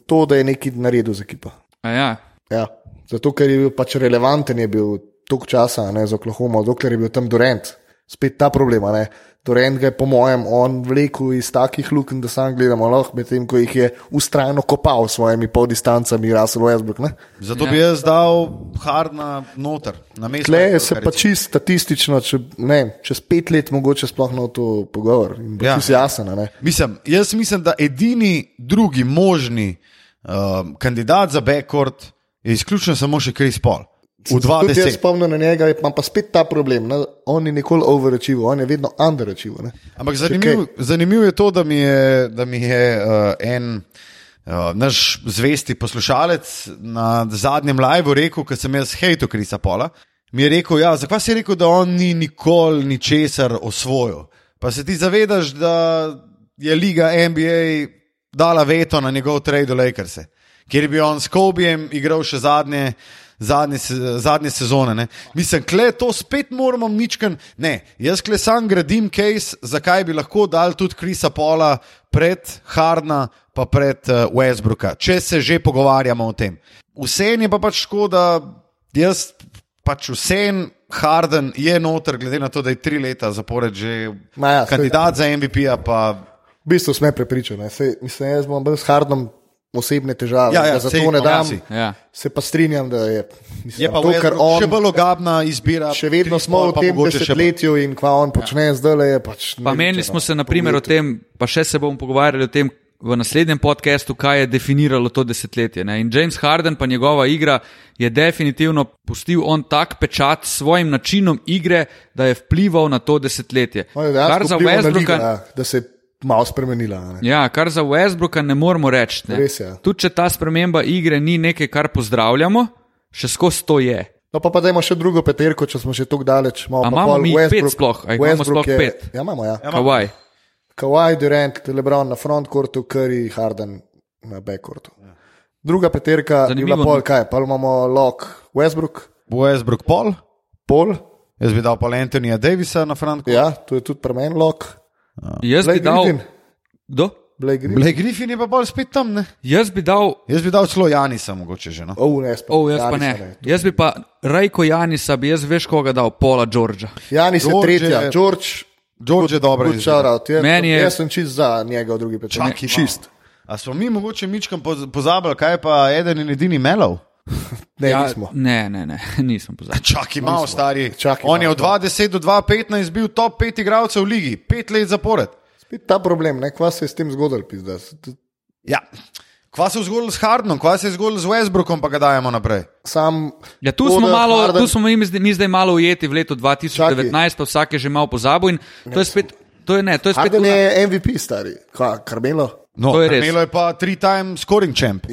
To, da je nekaj naredil z ekipo. A Ja. Ja. Zato, ker je bil pač relevanten, je bil toliko časa ne, za Oklahoma, dokler je bil tam Durant. Spet ta problem. ne. Durant ga je, po mojem, on vlekel iz takih luken, da sam gledamo lahko, medtem ko jih je ustrajno kopal s svojimi poldistancami, Russell Westbrook. Ne. Zato Ja. bi jaz dal Hardna noter, na mestu. Tle se pa čist statistično, če, ne, čez pet let mogoče sploh bo to pogovor. In bo Ja. ja. jasen. a ne. Mislim, jaz mislim, da edini drugi možni um, kandidat za backcourt je izključno samo še Chris Paul. V Tudi jaz 20. spomnim na njega, imam pa spet ta problem. Ne? On ni nikoli overachival, on je vedno underachival. ne. Ampak Če zanimiv, je to, da mi je, da mi je uh, en uh, naš zvesti poslušalec na zadnjem liveu rekel, ko sem jaz hejtel Krisa Pola. Mi je rekel, ja, zakaj si rekel, da on ni nikoli ničesar osvojil. Pa se ti zavedaš, da je liga NBA dala veto na njegov trade do Lakers, kjer bi on s Kobijem igral še zadnje. Zadnje, se- zadnje sezone. Ne. Mislim, kle to spet moramo ničkan. Ne, jaz kle sam gradim case, zakaj bi lahko dal tudi Krisa Pola pred Hardna, pa pred uh, Westbrooka, če se že pogovarjamo o tem. Vse je pa pač tako, da jaz pač vsem Harden je noter, glede na to, da je tri leta zapored že Ma ja, kandidat za MVP-ja. Pa... V bistvu sme prepričani. Mislim, jaz imam bolj s Hardom osebne težave, Ja, ja, da zato sej, ne ja, dam. si. Ja. Se pa strinjam, da je, mislim, Je pa to, kar on še bolj ogabna izbira. še vedno smo v tem desetletju in kva on počne zdaj, je pač. Pa menili smo se, naprimer, o tem, pa še se bomo pogovarjali o tem, v naslednjem podkastu, kaj je definiralo to desetletje. Ne? In James Harden, pa njegova igra, je definitivno pustil on tak pečat s svojim načinom igre, da je vplival na to desetletje. On je Kar za Westbrooka, ja, da se malo spremenila. a Ne? ja, kar za Westbrooka ne moremo reči. Ne? Res je. Tudi če ta sprememba igre ni nekaj, kar pozdravljamo, še skozi to je. No, pa, pa dajmo še drugo peterko, če smo še tako daleč. Malo imamo pol mi Westbrook- pet sploh? A jih imamo sploh je- pet? Ja, imamo. Ja. Kavaj. Kawhi, Durant, Lebron na frontcourtu, Curry, Harden na backcourtu. Druga peterka je bila Zanimivo. pol, kaj, pa imamo Lok, Westbrook, Westbrook Paul, Pol, jaz bi dal pa Antonija Davisa na Franku. ja, to je tudi pri meni Lok, Jaz bi Blake dal. Griffin. Kdo? Blake Griffin. Blake Griffin je pa bolj spet tam, ne? Jaz bi dal Jaz bi dal celo Janisa, mogoče že. No? Oh, ne. Oh, jaz pa Janisa ne. Jaz bi pa Rajko Janisa, bi jaz veš koga dal, Pola Đorđa. Janis je George tretja, je- George. George je dobro out. Jaz, Meni je- jaz sem čist za njega drugi. Čakaj, Čist. A smo mi mogoče mičkam poz- pozabili, kaj pa eden in edini Melov? [LAUGHS] Ne, Ja, nismo. ne, ne, ne, [LAUGHS] nisem pozabil. Čakaj, malo stari. Čakaj On je od 20 do 215 bil top 5 igralcev v ligi, 5 let zapored. Spet ta problem, ne, kva se je s tem zgodil, pizda. Ja. Kva se je zgodilo s Hardenom, kva se je zgodilo z Westbrookom, pa ga dajemo naprej. Sam. Ja, tu smo, malo, Harden- tu smo mi, zdaj- mi zdaj malo ujeti v letu 2019, pa vsak je že malo pozabil in to je spet. To je, ne, to je spet Harden je MVP, stari. Kva, Carmelo. No, To je res. Melo je pa tri-time scoring champ.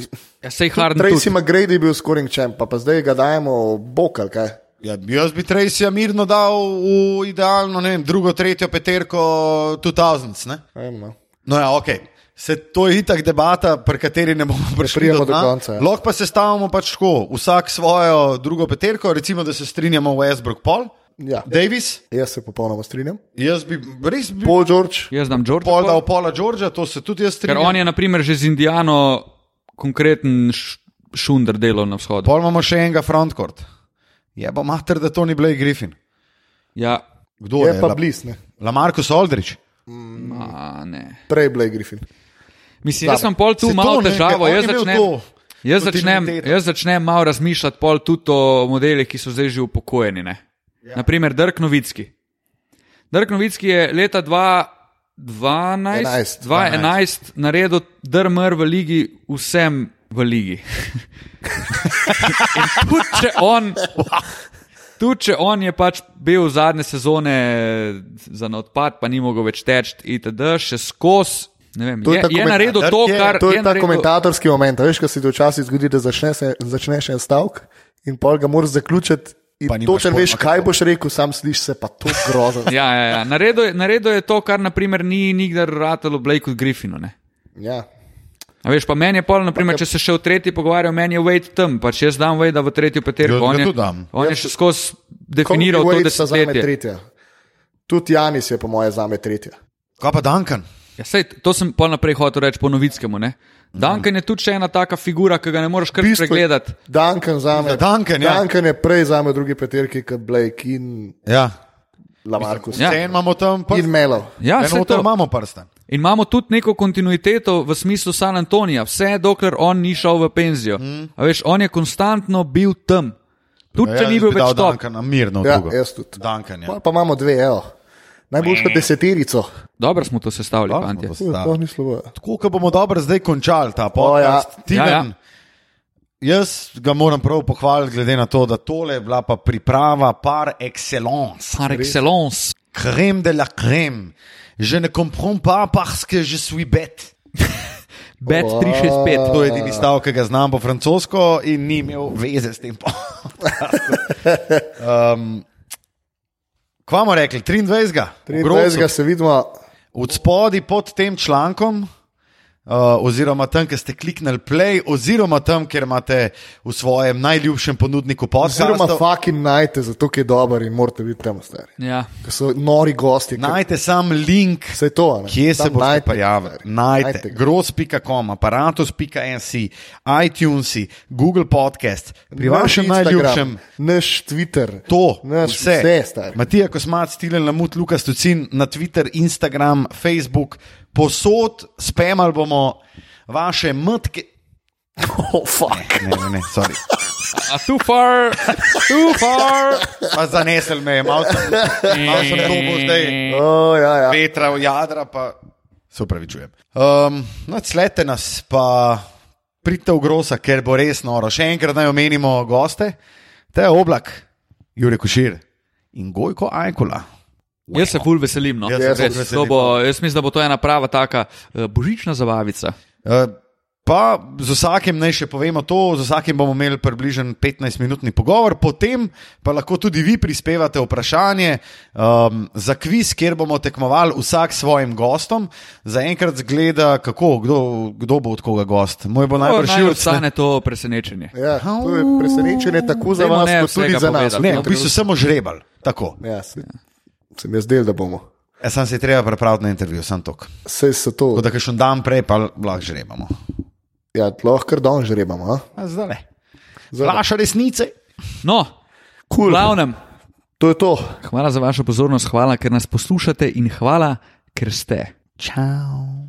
Ja, sej Harden Tracy. McGrady je bil scoring champ, pa, pa zdaj ga dajemo bok ali kaj. Ja, jaz bi Tracyja mirno dal v idealno, ne vem, drugo, tretjo peterko 2000. Ne? Ne vem, no. No, ja, ok. Se, to je itak debata, pri kateri ne bomo prišli Pridemo do dna. konca, ja. Lahko pa se stavimo pač tako, vsak svojo drugo peterko, recimo, da se strinjamo Westbrook, Paul, Ja, Davis. jaz se popolnoma strinjam. Jaz bi res bi Paul George, Jaz dam George. Paul dal Paula Georgea, to se tudi jaz Ker strinjam. on je, na primer, že z Indijano konkreten šunder delal na vzhodu. Pol imamo še enega frontcourt. Je pa mater, da to ni Blake Griffin. Ja, Kdo je je? pa La, bliz, ne. Lamarcus Aldrich. a, ne. Prej Blake Griffin. Mislim, jaz sem pol tu Se to malo težavo. ker Jaz začnem, jaz, začnem, jaz začnem malo razmišljati pol tudi o modelih, ki so zdaj že upokojeni. Ne? Ja. Naprimer, Dirk Novitski. Dirk Novitski je leta 2012, 11, 2011 naredil DRMR v ligi vsem v ligi. Tudi če on. Tudi če on je pač bil zadnje sezone za na odpad, pa ni mogel več teči, itd., še skozi. Vem, To je je, je naredil to, je- kar To je, je ta naredil, komentatorski moment. Veš, kaj se ti včasih zgodi, da začneš, začneš en stavek in pol ga moraš zaključiti. Pa In točno pojma, veš, kaj boš rekel, sam slišiš se pa to grozno. [LAUGHS] Ja, ja, ja. Naredil, je- naredil je to, kar naprimer, ni nikdar ratalo Blakeu Griffinu. Ne? Ja. A veš, pa meni je pol, naprimer, če se še v tretji pogovarjal, meni je Wade tam, pač jaz dam Wade v tretjo peterko. On, je- on je še skozi definiral to Kobe Wade sta zame desetletje. tretja. Tudi Janis je po moje zame tretja. Kaj pa Duncan? Ja, sej, to sem pol naprej hotel reči po novickemu. Ne? Duncan je tudi še ena taka figura, ki ga ne moreš kar Bistvo- spregledati. Duncan zame. Duncan, ja. Duncan je prej zame v drugi peterki kot Blake in Ja. Lamarcus. Ja. Ja. imamo tam prst. In Melo. Ja, Eno to. imamo prsten. In imamo tudi neko kontinuiteto v smislu San Antonija, vse dokler on ni šel v penzijo. Mm. Veš, on je konstantno bil tam. Tudi če Ja, ni bil več top. Duncana mirno Ja, jaz tudi. Duncan, ja. Pol Pa imamo dve, evo. Najboljšo deseterico. Dobro smo to sestavili, slabo. ja. Tako, ko bomo dobro zdaj končali ta ja. podcast. Timen, Ja, ja. Jaz ga moram prav pohvaliti, glede na to, da tole je bila pa priprava par excellence. Par excellence. Crème de la crème. Je ne comprends pas parce que je suis bête. Bet Wow. 365. To je edini stavek, ki ga znam po francosko in ni imel veze s tem. [LAUGHS] um, Kva bomo rekli, 23. v Grodcu. 23. se vidimo. Od spodaj pod tem člankom, uh, oziroma tam, kjer ste kliknili play, oziroma tam, kjer imate v svojem najljubšem ponudniku Oziroma, podcasta. fucking najte, zato je dober in morate biti tam stari. Ja. Ker so nori gosti. Najte sam link, to. a ne. kje se Tam boste najte, prijavili. stari. Najte ga. gross.com, aparatus.nc, iTunes, Google Podcast, pri Naš vašem Instagram, najljubšem. Naš Twitter. To, Naš vse. vse. Matija Kosmac, Tilen Lamut, Lukas Tucin na Twitter, Instagram, Facebook, posod spemali bomo vaše mrtke. [LAUGHS] Oh, fuck. Ne, ne, ne, sorry. A too far, too far. Pa zanesel me je, malo sem, malo sem dobil zdaj Oh, ja, ja. vetra v jadra. Pa... se upravičujem. Um, no, slete nas, pa pridite v grosa, ker bo res noro. Še enkrat naj omenimo goste, te oblak, Jurek Košir in Gojko Ajkula. Jaz se ful veselim. No. Jaz se Res, veselim. bo, jaz mislim, da bo to ena prava taka uh, božična zabavica. Uh, Pa z vsakim naj še povemo to, z vsakim bomo imeli približno 15-minutni pogovor, potem pa lahko tudi vi prispevate vprašanje um, za kviz, kjer bomo tekmovali vsak svojim gostom. Zaenkrat zgleda, kako, kdo, kdo bo od koga gost. Moj bo najbrž Naj šil. ostane to presenečenje. Ja, to je presenečenje tako za Dajmo vas, kot tudi za nas. Ne, v bistvu samo žrebal. Tako. Ja, se, se mi je zdelo, da bomo. Jaz sem se treba pripraviti na intervju, sem tok. Vse so to. Tako da, še en dan prej, pa lahko žrebamo. Ja, lahko kar don žrebamo. a? A Zdaj le. Flaša resnice. No, v Cool. glavnem, To je to. hvala za vašo pozornost, hvala, ker nas poslušate in hvala, ker ste. Čau.